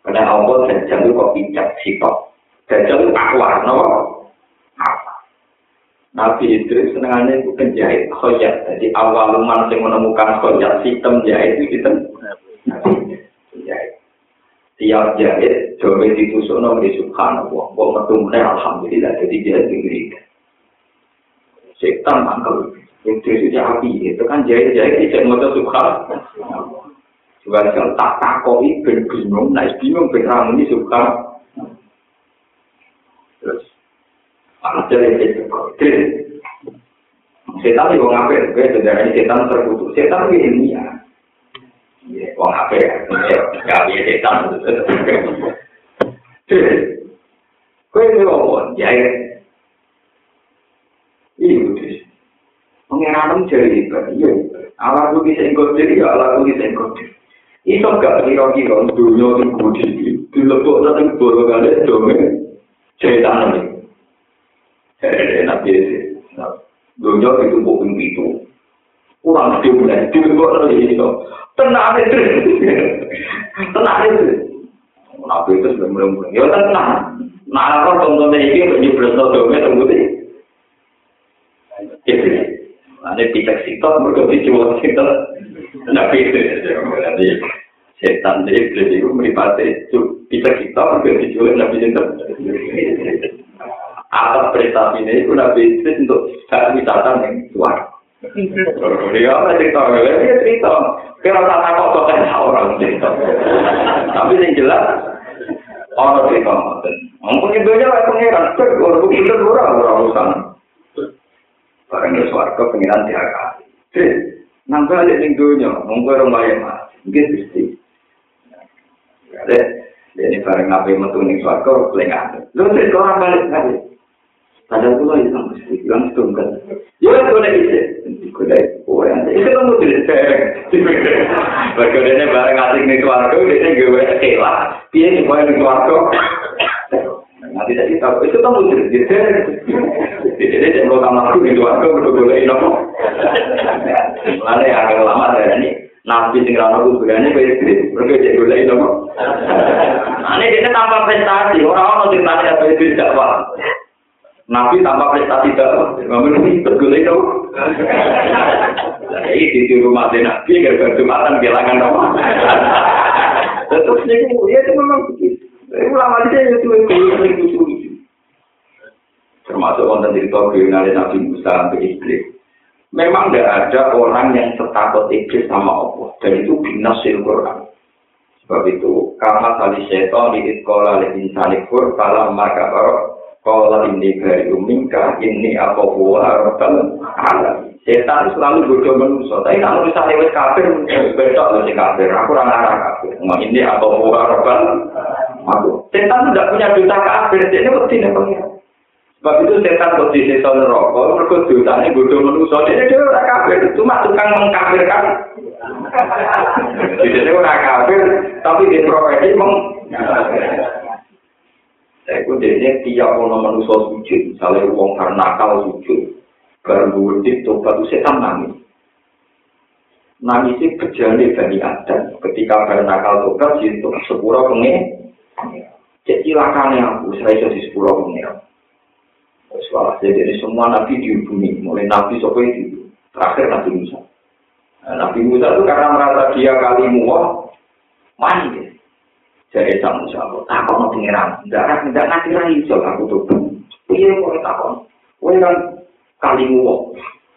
Karena Allah dan itu kok bijak sifat. Dan itu akwar, no? Nabi Idris senangannya itu penjahit khoyat. Jadi awal man yang menemukan khoyat sistem jahit itu jahit. Tiap jahit, coba ditusuk nomor subhanallah. Kok metumnya alhamdulillah. Jadi dia diberi. Setan mangkel. Idris itu api. Itu kan jahit-jahit tidak mau subhanallah. Juga kalau tak takoi ben bingung, nah bingung ben ramuni suka. Terus, apa jadi itu? Terus, setan itu? Gue saudara ini setan terkutuk. Setan itu ilmiah. Ya, wong ape kali setan kowe ngono ya iki wis wong ora nang jeri iki yo awak kudu sing kok jeri yo awak kudu sing kok iki kok gak kira kira dunyo iki kudu iki dilebok nang boro kale dome setan iki Eh, nanti, nah, dunia itu bukan gitu. Kurang gede mulai dilebok nanti itu. Tenang itu, tenang itu. Nabi itu sudah mulai-mulai. Ya tenang. Nah, kalau contohnya ini menyebut dome terbukti. Ini picek sitok, mereka dijual sitok. Nabi itu, nanti setan jadi iblis itu meripati picek sitok, mereka dijual Nabi itu. Atas prestasi ini, itu Nabi itu untuk wisata yang luar. Ya, cerita ini cerita. Kira tak tahu kok orang cerita. Tapi yang jelas orang cerita. Mungkin itu aja lah pengiran. Kalau begitu itu dua orang urusan. Barang itu suara ke pengiran tiga kali. Si, nangka aja yang dunia. Mungkin orang bayar mah. Mungkin pasti. Jadi, jadi barang apa yang metu ini suara ke pengiran. Lalu cerita orang balik lagi. Padahal itu lagi sama sih, bilang itu. Ya, itu ada ide. Kudai, oh ya, itu kan mesti dicek. Berkodenya bareng asik nih suara tuh, dia nih gue kecewa. Dia nih gue nih suara tuh. Nanti tadi tau, itu kan mesti dicek. Jadi dia cek lo sama aku nih suara tuh, udah boleh nopo. Mana ya, agak lama dari ini. Nabi sing nopo, sebenarnya gue jadi gede. Berarti gue jadi boleh nopo. Nah, ini dia tambah prestasi. Orang-orang mau cerita nih, apa itu tidak Nabi tanpa prestasi apa. Namun ini bergulai dong. Jadi di rumah nabi gara-gara jumatan kehilangan apa. Terus ini itu memang begitu. Ulama dia itu yang itu termasuk wonten cerita kriminalnya Nabi Musa sampai iblis. Memang tidak ada orang yang setakut iblis sama Allah dan itu binasil Quran. Sebab itu karena tali setan di sekolah di insani kalau maka kalau ini dari umingka ini apa buah rabbal alam. Setan selalu bodoh manusia. Tapi kalau misalnya wes kafir, besok masih kafir. Aku orang arah kafir. Mau ini apa buah rabbal Aku. Setan tidak punya dosa kafir. Jadi mesti nih. Sebab itu setan di setan rokok, mereka dosanya bodoh manusia. Dia dia orang kafir, cuma tukang mengkafirkan. Jadi dia orang kafir, tapi dia profesi meng. Saya pun dia tiap orang manusia sujud, misalnya uang karena nakal sujud, wujud tobat itu setan nangis. Nangis itu berjalan dari Adam. Ketika baru nakal tobat, itu sepura pengen. Jadi lakannya aku, saya jadi sepura pengen. Soalnya jadi semua nabi dihubungi, mulai nabi sopo itu terakhir nabi Musa. Nah, nabi Musa itu karena merasa dia kali muah, mandi. Jadi sama Musa, tak mau pengiran, tidak tidak nanti lagi soal aku tuh. Iya, mau takon. Kau kan kali muah,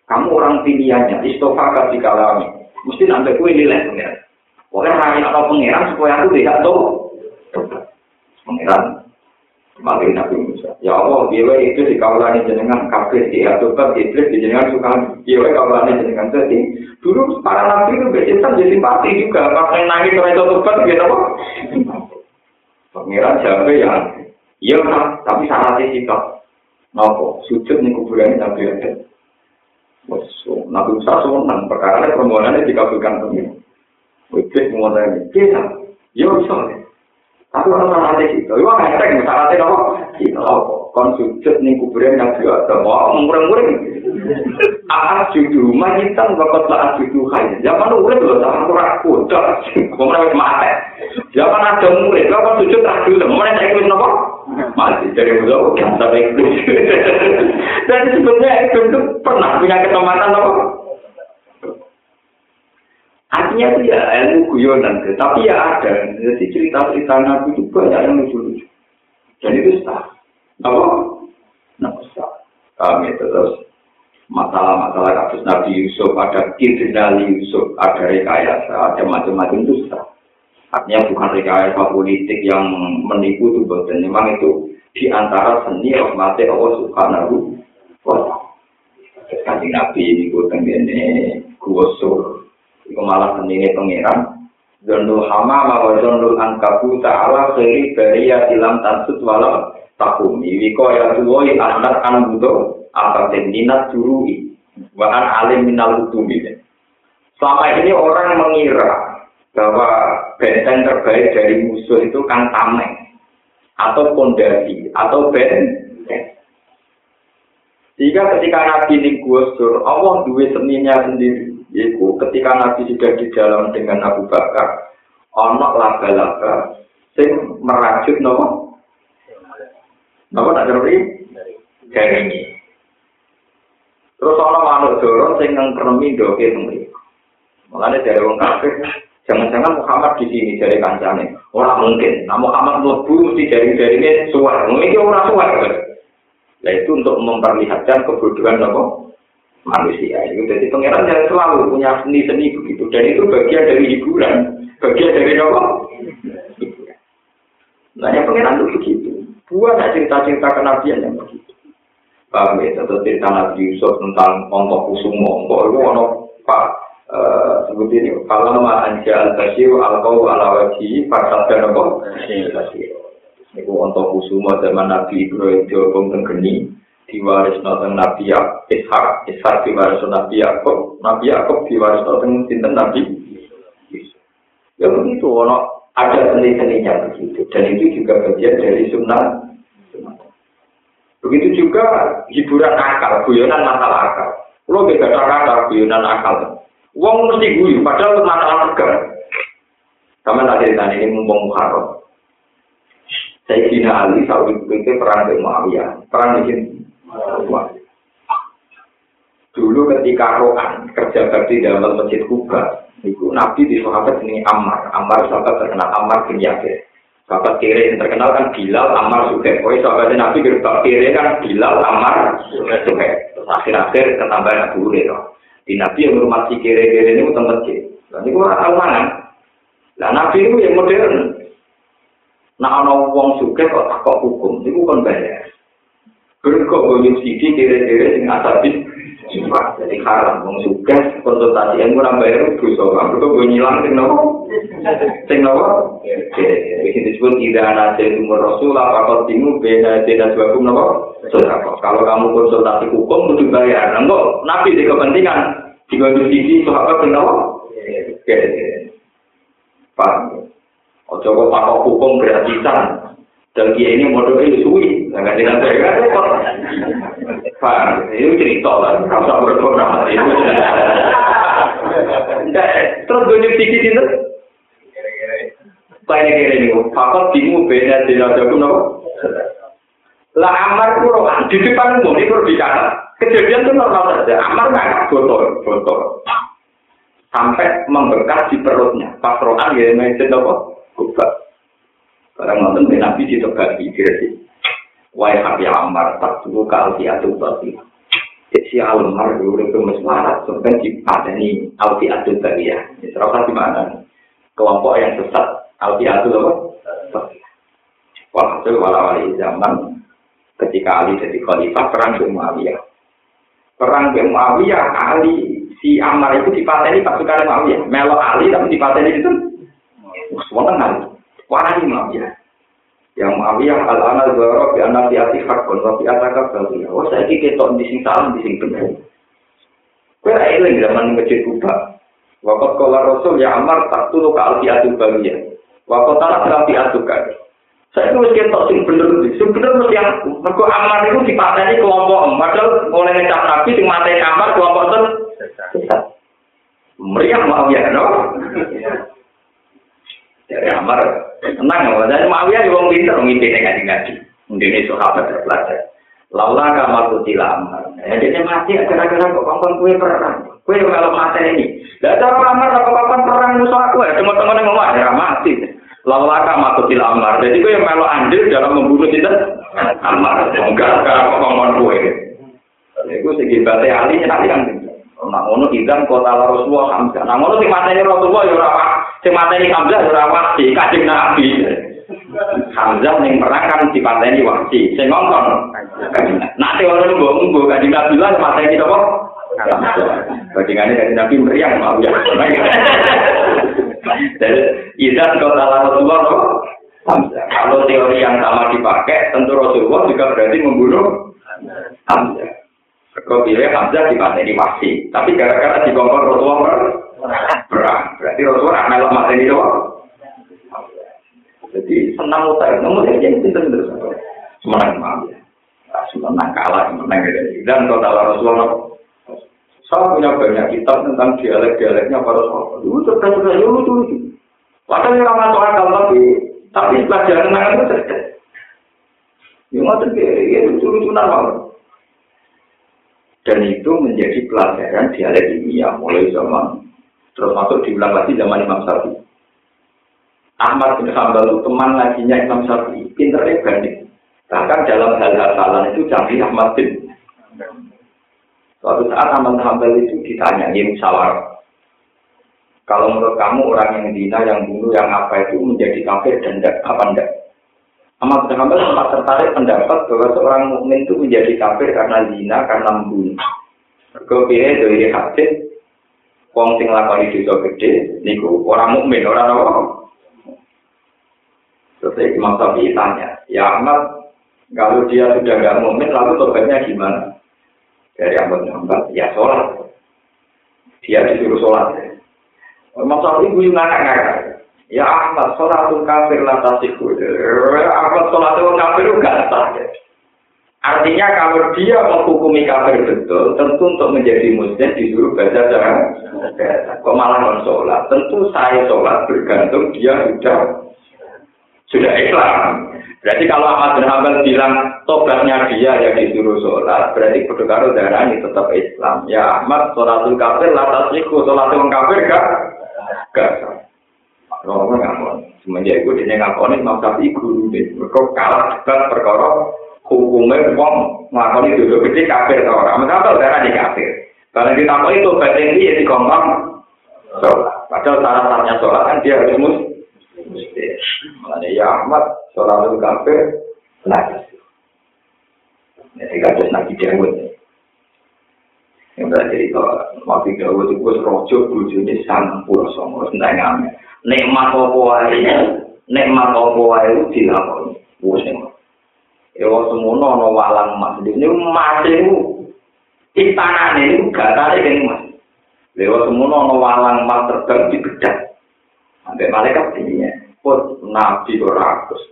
kamu orang pilihannya, istofa kasih kalami. Mesti nanti kue nilai pengiran. Pokoknya hanya ada pengiran supaya aku tidak tahu. Pengiran Mari Nabi Musa. Ya Allah, dia itu di kawalan jenengan kafir di aturan iblis di jenengan suka dia kawalan jenengan jadi dulu para nabi itu bercinta jadi simpati juga pas nangis itu tuh gitu apa? Pangeran jambe ya. Iya kan, tapi salah sih kita. Nopo, sujud nih kuburan ini tapi ada. Bosu, nabi Musa sunan perkara ini permohonannya dikabulkan pemirsa. Wajib permohonan ini kita. Iya bisa nih. Tapi orang salah sih kita. Iya nggak ada yang kita. Nopo, kon sujud nih kuburan ini tapi ada. Wah, murang-murang. Aat judu, majitan bakal saat judu kaya. Zaman lu udah belum sama kurang kuda, ke mana mati. Zaman ada murid, lo kan sujud tak dulu, mana saya ikut nopo? Mati, jadi udah udah sampai. Dan sebetulnya itu pernah punya kesempatan nopo? Artinya itu ya ilmu guyonan, tapi ya ada. Jadi cerita-cerita Nabi itu banyak yang lucu-lucu. Dan itu sah. Apa? Nah, sah. Kami terus masalah-masalah kasus Nabi Yusuf, ada kriminal Yusuf, ada rekayasa, ada macam-macam itu. Artinya bukan rekayasa politik yang menipu itu, dan memang itu di antara seni rahmatnya Allah Subhanahu wa ta'ala. Nabi ini gue tenggene gosur iku malah sendiri pangeran Zondul hama mawa zondul angkabu ta'ala khairi bariya ilam tansut wala takumi. Wiko ya tuwoi anak an budo apa minat jurui bahkan alim minal selama ini orang mengira bahwa benteng terbaik dari musuh itu kan tameng atau pondasi atau benteng. Sehingga ketika Nabi ini gusur, Allah dua seninya sendiri. Yaitu ketika Nabi sudah di dalam dengan Abu Bakar, ono laga-laga sing merajut nopo. Nopo tak ngerti? Dari ini. Terus ono manuk dorong sing ngkremi doke teng Makanya dari orang kafir, jangan-jangan Muhammad di sini dari kancane. Orang mungkin. Nah Muhammad mlebu mesti dari dari ini suar. Mungkin orang suar. Nah itu untuk memperlihatkan kebodohan apa? manusia. Itu jadi pangeran yang selalu punya seni-seni begitu. Dan itu bagian dari hiburan. Bagian dari apa? Nah yang pangeran itu begitu. Buat cerita-cerita kenabian yang begitu. Paham ya? Contoh cerita Nabi Yusuf tentang ontok kusumo. Ontok itu ontok Pak Eh, seperti ini kalau ma anja al basir al kau ala wajhi fasad dan apa Niku untuk kusuma zaman Nabi Ibrahim diobong tenggeni diwaris nonton Nabi Ishak Ishak diwaris Nabi Yakob Nabi Yakob diwaris nonton sinten Nabi? Ya begitu, ono ada seni-seninya begitu. Dan itu juga bagian dari sunnah Begitu juga hiburan akal, guyonan masalah akal. Kalau beda kata guyonan akal, Wong mesti guyu, padahal masalah negara. Sama tak cerita ini mumpung Muharram. Saya kira Ali saat itu perang dengan Muawiyah, perang di. Dulu ketika Rohan kerja bakti dalam masjid Kuba, itu Nabi di sahabat ini Ammar, Ammar sahabat terkenal Ammar bin Yasir. Sahabat kiri yang terkenal kan Bilal, Ammar, Suhaib. Oh, sahabat Nabi gerbang kiri kan Bilal, Ammar, Suhaib. Terus akhir-akhir ketambahan Abu Hurairah. Di Nabi yang hormati kere-kere ini utang kecil. Itu orang tahu mana. Nah Nabi itu yang modern. Nah ana wong suka kok takok hukum, itu kan bayar. Berkok bonus sidi kere-kere sing asabi Sumpah, jadi haram, wong suka konsultasi yang kurang bayar dosa. Mereka gue nyilang, sing? Sing nopo? Jadi disebut tidak ada umur rasul, apa kau timu, beda tidak sebabum nopo? Kalau kamu konsultasi hukum, kudu bayar. Enggak, nabi di kepentingan. Gue sisi, sahabat kenapa? Pak, ojo kok pakok hukum gratisan. Dan dia ini modalnya suwi, nggak dengan saya kan? Pak, itu cerita lah, rasa berdoa itu. Terus gue nyuci itu, Pak ini kira ini, fakot timu beda tidak jago nopo. Lah Amar itu rohan di depan umum itu bicara. Kejadian itu normal saja. Amar nggak botol, botol. Sampai membekas di perutnya. Pas rohan ya main apa? Kubah. Karena nonton Nabi di tempat pikir Wahai hati Ammar, tak tunggu ke alti atu bati. Si Ammar dulu itu mesmarat, sebenarnya di padani atu tadi ya. Serasa di mana? Kelompok yang sesat alti atu apa? Wah, itu wala-wali zaman ketika Ali jadi khalifah perang dengan Muawiyah. Perang dengan Muawiyah, Ali si Ammar itu dipateni pasukan Muawiyah. Melo Ali tapi dipateni itu. Wah, Ali. Wah, Muawiyah. yang Muawiyah al-ana dzara bi anna fi ati hakun wa fi ataka bawiya. Oh saiki ketok di sing salah di sing eling zaman masjid Kuba. Waqat kala Rasul ya Amar tak tulu ka alfi atu bawiya. Waqat tak alfi atu ka. Saya itu ketok sing bener sing bener mesti aku. Mergo Amar itu dipateni kelompok padahal oleh ngecap Nabi sing mateni Amar kelompok itu meriah Muawiyah no. Dari Amar, tenang ya, jadi Muawiyah juga pinter, mimpi ngaji ngaji. Mungkin ini sahabat terpelajar. Laula kamal kutila Amar. Jadi dia mati, gara-gara kok kapan kue perang. Kue yang kalau mati ini. Dan cara Amar, kok kapan perang musuh aku ya, teman-teman yang ngomong, ya mati. Kamal kutila Amar. Jadi kue yang melo andil dalam membunuh kita. Amar, enggak, kok kapan kue. Itu segi batai ahli, nanti yang Nah, ngono idan kota Rasulullah Hamzah. Nah, ngono sing mateni Rasulullah ya ora apa. Sing mateni Hamzah ya ora di Kanjeng Nabi. Hamzah ning perang kan dipateni wasi. Sing ngongkon. Nah, teori ngono mbok Kanjeng Nabi lan mateni apa? Bandingannya dari Nabi meriang mau ya. Jadi idan kota Rasulullah Hamzah. Kalau teori yang sama dipakai, tentu Rasulullah juga berarti membunuh Hamzah. Kau pilih Hamzah di mana ini masih, tapi gara-gara di kompor Rasulullah Perang. Berarti Rasulullah melok mati ini doang. Jadi senang utang, namun saya jadi pinter terus. Semenang maaf ya. Semenang kalah, semenang gitu. Dan kalau Rasulullah, saya punya banyak kitab tentang dialek-dialeknya para sahabat. Itu cerdas-cerdas, itu lucu-lucu. Padahal orang masuk akal, tapi tapi pelajaran nangan itu cerdas. Yang ngotot ya lucu-lucu normal. Dan itu menjadi pelajaran dialek ilmiah mulai zaman terus masuk diulang lagi zaman Imam Syafi'i. Ahmad bin Hambal itu teman ngajinya Imam Syafi'i, pinternya banding. Bahkan dalam hal hafalan itu canggih Ahmad bin. Suatu saat Ahmad bin Hambal itu ditanya, ya musyawarah. Kalau menurut kamu orang yang dina, yang bunuh, yang apa itu menjadi kafir dan tidak, apa enggak? Ahmad bin Hambal sempat tertarik pendapat bahwa seorang mukmin itu menjadi kafir karena zina, karena membunuh. Kau pilih dari hadis, wong sing lakoni dosa gede, niku orang mukmin, orang apa? Terus Imam Syafi'i tanya, ya Ahmad, kalau dia sudah nggak mukmin, lalu tobatnya gimana? Dari Ahmad Muhammad, ya sholat. Dia disuruh sholat. Syafi'i gue ngakak-ngakak. Ya Ahmad, sholatul kafir latasiku. Ahmad sholatul kafir gak sah. Ya. Artinya kalau dia menghukumi kafir betul, tentu untuk menjadi muslim disuruh baca jangan. Kok malah sholat? Tentu saya sholat bergantung dia sudah sudah Islam. Berarti kalau Ahmad bin Hanbal bilang tobatnya dia yang disuruh sholat, berarti kudu karo ini tetap Islam. Ya Ahmad sholatul kafir latas iku sholatul kafir gak gak. Romo ngakon. Semenjak itu dia ngakoni Imam Syafi'i guru deh. Mereka kalah debat perkara hukumnya wong ngakoni dosa gede kafir orang. Mengapa darah ini kafir? Kalau kita mau itu batin dia di kompang sholat. Padahal syarat-syaratnya sholat kan dia harus mus Mulanya ya Ahmad, sholat itu kafir, lagi. Ini kados nabi Dawud. Yang berarti itu, Nabi Dawud itu rojo bujuni sang pura songo, sentai ngame. Nikmat apa wae, nikmat apa itu dilakoni. Wes Ya semono ana walang emas. Ini emas itu istanane itu gatane kene emas. Lewat semono ana walang emas terbang di bedak. Sampai malaikat ini pun nabi rakus.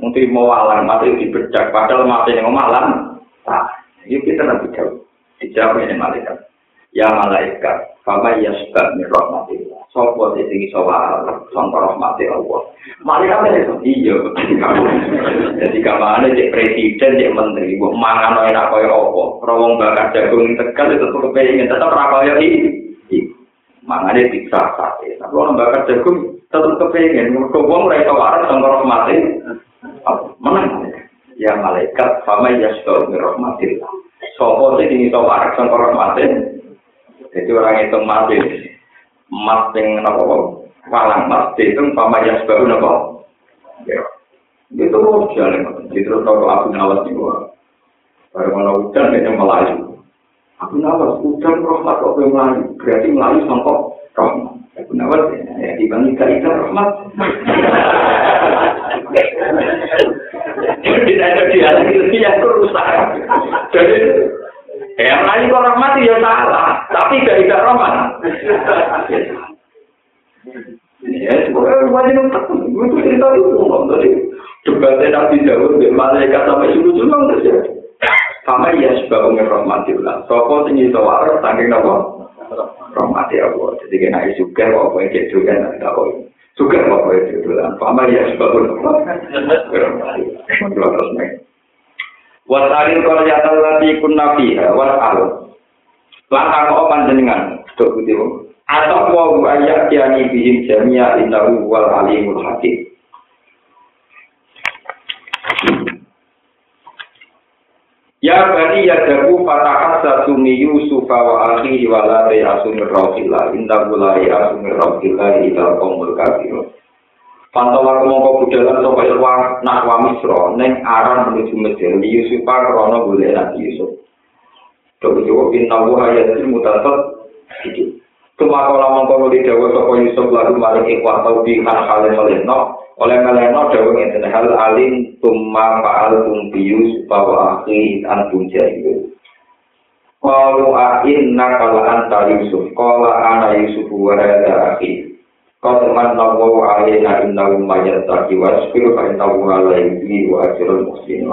Mungkin mau walang mati di bedak, padahal mati yang malam. Nah, ini kita nabi jauh. Dijawab ini malaikat. Ya malaikat, fama ya sebab mirrahmatillah. Sopo di sini soal, sangka rahmati Allah. Malaikat itu, iya. Jadi kamane cek presiden, cek menteri, buat mangan enak kaya apa. Rawong bakar jagung tegal itu tetap kepengen, tetap rakaya ini. Mangane diksa sate. Tapi orang bakar jagung tetap kepengen mereka ora iso waras sangka rahmati menang. Ya malaikat sama ya sudah rahmatillah. Sopo sing iso waras sangka rahmati jadi orang itu mati. Emas sing napa walang emas itu sama ya sudah ya. Itu jalan. Itu kalau aku nawas di gua baru mau hujan kayaknya melayu. Aku nawas hujan rahmat kok melayu? Berarti melayu sangka rahmat Penawar ya dibanding kali rahmat. Tidak ada dialog itu yang rusak. Jadi yang lain kok rahmat ya salah, tapi gak tidak rahmat. Ya, sebenarnya wajib untuk itu cerita itu tadi debatnya Dawud di malaikat sampai terjadi. Sama ya sebab rahmatillah. Sopo tinggi tawar, saking nopo rahmati Allah. Jadi kena juga apa yang dia juga nanti tahu. Juga apa yang dia juga. Pama ya sebabun apa. Terus nih. Wasalil kalau jatuh lagi kun nabi, wasal. Langkah kau panjenengan, tuh putih. Atau mau ayat kiani bihim jamia innahu wal alimul hakim. Ya bani ya jabu fatahat satumi yusufa wa akhi wa la ta yasum rawfila inda bula ya yasum rawfila ila qomul kafiro. Pantawa kemongko budalan sapa wa nak wa misra ning aran menuju Mesir yusufa krana golek Nabi Yusuf. Tapi yo inna wa ya til mutasab iki. Kemakola mongko nuli dawa sapa Yusuf lalu maring ikhwah tau di kan kale melino oleh meleno dawa ngeten hal alim tumma fa'al tumbius bahwa akhi an punjaiku Qalu a inna kala anta Yusuf. Qala ana Yusuf wa hadha akhi. Qad manna Allahu alaina innahu mayyataki wasbiru fa innahu ala yudhi wa ajrul muhsinin